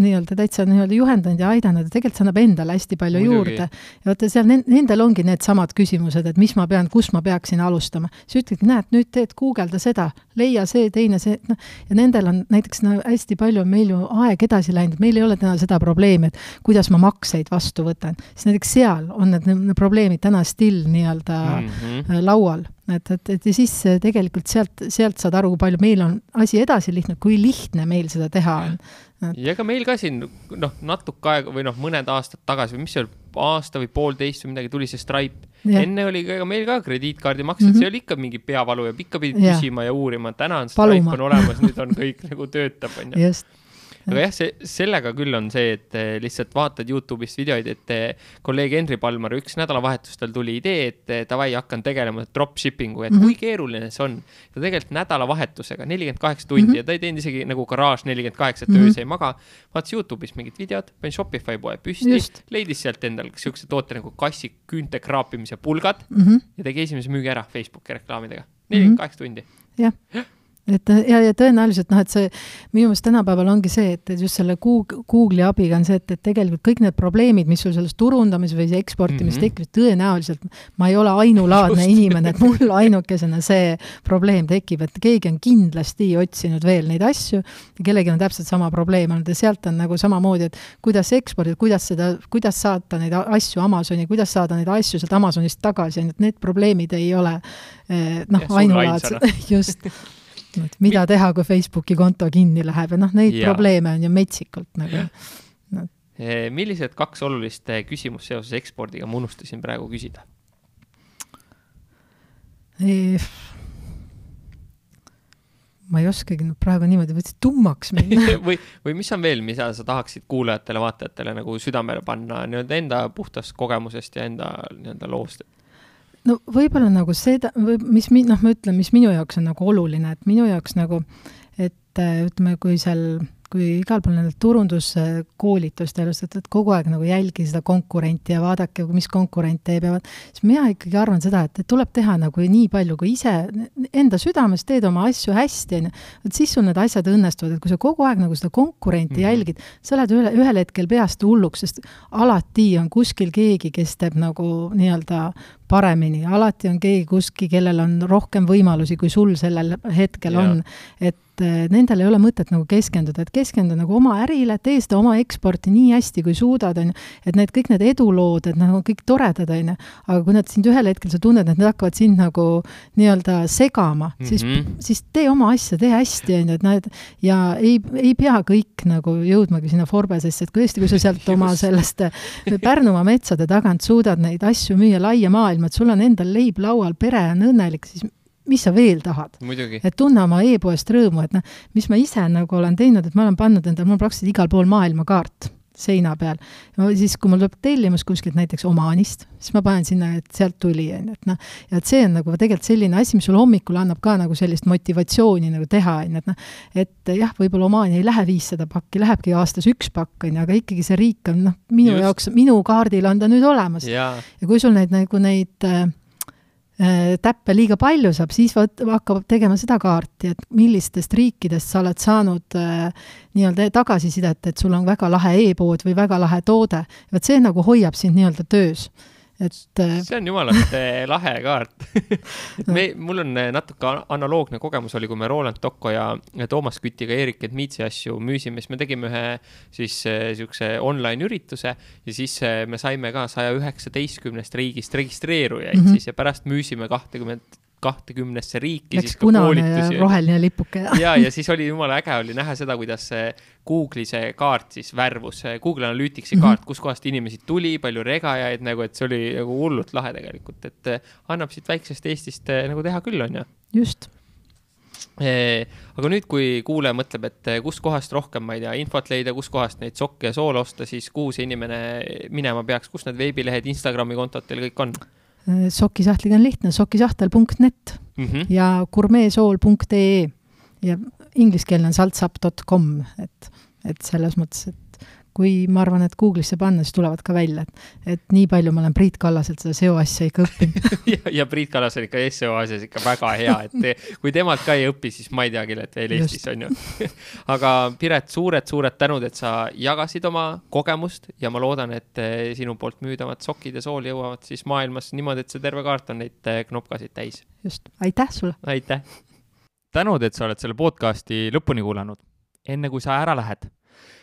nii-öelda täitsa nii-öelda juhendanud ja aidanud ja tegelikult see annab endale hästi palju Muidugi. juurde. ja vaata seal nendel ongi needsamad küsimused, et mis ma pean, kust ma peaksin alustama. siis ütledki, näed, nüüd teed, guugelda seda, leia see, teine see, noh, ja nendel on näiteks no hästi palju on meil ju aeg edasi läinud, meil ei ole täna seda probleemi, et kuidas ma makseid vastu võtan. siis näiteks seal on need, need probleemid täna still nii-öelda mm -hmm. laual et, et, et ja siis tegelikult sealt, sealt saad aru, kui palju meil on asi edasi lihtne, kui lihtne meil seda teha on ja ega meil ka siin noh, natuke aega või noh, mõned aastad tagasi või mis see oli, aasta või poolteist või midagi tuli see Stripe. enne oli ka meil ka krediitkaardimaksed mm, -hmm. see oli ikka mingi peavalu ja ikka pidid küsima ja uurima, täna on Stripe Paluma. on olemas, nüüd on kõik nagu töötab, onju. just aga jah, see, sellega küll on see, et eh, lihtsalt vaatad Youtube'ist videoid, et eh, kolleeg Henri Palmar üks nädalavahetus tal tuli idee, et eh, davai, hakkan tegelema dropshipping uga, et -hmm. kui keeruline see on. ta tegelikult nädalavahetusega, nelikümmend kaheksa tundi mm -hmm. ja ta ei teinud isegi nagu garaaž nelikümmend kaheksa, et mm -hmm. öös ei maga. vaatas Youtube'is mingid videod, pani Shopify poe püsti, leidis sealt endale siukse toote nagu kassi küünte kraapimise pulgad mm -hmm. ja tegi esimese müügi ära Facebooki reklaamidega. nelikümmend kaheksa tundi. jah et ja, ja tõenäoliselt noh, et see minu meelest tänapäeval ongi see, et, just selle Google, Google'i abiga on see, et, et tegelikult kõik need probleemid, mis sul selles turundamis või eksportimises mm -hmm. tekivad, tõenäoliselt ma ei ole ainulaadne just. inimene, et mul ainukesena see probleem tekib, et keegi on kindlasti otsinud veel neid asju kellelgi on täpselt sama probleem olnud ja sealt on nagu samamoodi, et kuidas ekspordida, kuidas seda, kuidas saata neid asju Amazoni, kuidas saada neid asju sealt Amazonist tagasi, et need probleemid ei ole eh, noh, ainulaadsed, just et mida teha, kui Facebooki konto kinni läheb ja noh, neid ja. probleeme on ju metsikult nagu no.. Eh, millised kaks olulist eh, küsimust seoses ekspordiga ma unustasin praegu küsida? ma ei oskagi nüüd praegu niimoodi, võtsid tummaks minna või, või mis on veel, mida sa tahaksid kuulajatele-vaatajatele nagu südamele panna nii-öelda enda puhtast kogemusest ja enda nii-öelda loost? No võib-olla nagu seda, või mis mi-, noh, ma ütlen, mis minu jaoks on nagu oluline, et minu jaoks nagu, et ütleme, kui seal kui igal pool nendel turunduskoolitustel just, et, et kogu aeg nagu jälgi seda konkurenti ja vaadake, mis konkurent teeb ja siis mina ikkagi arvan seda, et, et tuleb teha nagu nii palju, kui ise enda südames teed oma asju hästi, on ju, et siis sul need asjad õnnestuvad, et kui sa kogu aeg nagu seda konkurenti mm -hmm. jälgid, sa lähed üle, ühel hetkel peast hulluks, sest alati on kuskil keegi, kes teeb nagu nii-öelda paremini, alati on keegi kuskil, kellel on rohkem võimalusi, kui sul sellel hetkel ja. on. et et nendel ei ole mõtet nagu keskenduda, et keskendu nagu oma ärile, tee seda oma eksporti nii hästi, kui suudad, on ju, et need kõik need edulood, et nagu kõik toredad, on ju, aga kui nad sind ühel hetkel, sa tunned, et nad hakkavad sind nagu nii-öelda segama mm, -hmm. siis, mhm. siis tee oma asja, tee hästi, on ju, et nad ja ei, ei pea kõik nagu jõudmagi sinna Forbesesse, et kui tõesti, kui sa sealt oma sellest Pärnumaa metsade tagant suudad neid asju müüa laia maailma, et sul on endal leib laual, pere on õnnelik, siis mis sa veel tahad? et tunne oma e-poest rõõmu, et noh, mis ma ise nagu olen teinud, et ma olen pannud endale, mul on praktiliselt igal pool maailmakaart seina peal. siis, kui mul tuleb tellimus kuskilt näiteks Omaanist, siis ma panen sinna, et sealt tuli, on ju, et noh, ja et see on nagu tegelikult selline asi, mis sulle hommikul annab ka nagu sellist motivatsiooni nagu teha, on ju, et noh, et jah, võib-olla Omaani ei lähe viissada pakki, lähebki aastas üks pakk, on ju, aga ikkagi see riik on noh, minu Just. jaoks, minu kaardil on ta nüüd olemas. ja kui sul neid nagu neid äh, Äh, täppe liiga palju saab, siis vot hakkab tegema seda kaarti, et millistest riikidest sa oled saanud äh, nii-öelda tagasisidet, et sul on väga lahe e-pood või väga lahe toode. vot see nagu hoiab sind nii-öelda töös et äh, see on jumalast lahe kaart et me, mul on äh, natuke analoogne kogemus oli, kui me Roland Tocco ja Toomas Kütiga Erik Edmitsi asju müüsime, siis me tegime ühe siis äh, online ürituse ja siis me saime ka saja üheksateistkümnest riigist registreerujaid mm -hmm. siis ja pärast müüsime kahtekümmet kahtekümnesse riiki. Läks punane ja roheline lipuke. ja, ja siis oli jumala äge oli näha seda, kuidas see Google'i see kaart siis värvus, Google Analyticsi mm -hmm. kaart, kuskohast inimesi tuli, palju regajaid nagu, et see oli nagu hullult lahe tegelikult, et eh, annab siit väiksest Eestist eh, nagu teha küll, on ju. just eh, aga nüüd, kui kuulaja mõtleb, et kuskohast rohkem, ma ei tea, infot leida, kuskohast neid sokke ja soola osta, siis kuhu see inimene minema peaks, kus need veebilehed, Instagrami kontod teil kõik on? Sokisahtliga on lihtne, sokisahtel.net mm -hmm. ja gurmeesool.ee ja ingliskeelne on saltsapp.com, et, et selles mõttes, et kui ma arvan, et Google'isse panna, siis tulevad ka välja, et, et nii palju ma olen Priit Kallaselt seda seo asja ikka õppinud ja, ja Priit Kallas on ikka seo asjas ikka väga hea, et kui temalt ka ei õpi, siis ma ei tea, kellelt veel Eestis on ju aga Piret suured,, suured-suured tänud, et sa jagasid oma kogemust ja ma loodan, et eh, sinu poolt müüdavad sokid ja sool jõuavad siis maailmas niimoodi, et see terve kaart on neid eh, knopkasid täis. just, aitäh sulle! aitäh! tänud, et sa oled selle podcasti lõpuni kuulanud. enne kui sa ära lähed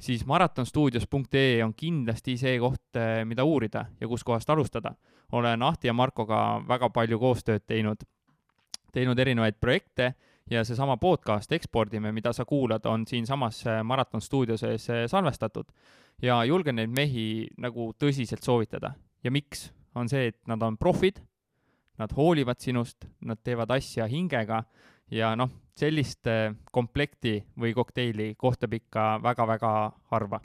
siis maratonstuudios.ee on kindlasti see koht, eh, mida uurida ja kuskohast alustada. olen Ahti ja Markoga väga palju koostööd teinud, teinud erinevaid projekte ja seesama podcast Ekspordime, mida sa kuulad, on siinsamas eh, Maraton stuudio sees eh, salvestatud. ja julgen neid mehi nagu tõsiselt soovitada. ja miks? on see, et nad on profid, nad hoolivad sinust, nad teevad asja hingega ja noh, sellist komplekti või kokteili kohtab ikka väga-väga harva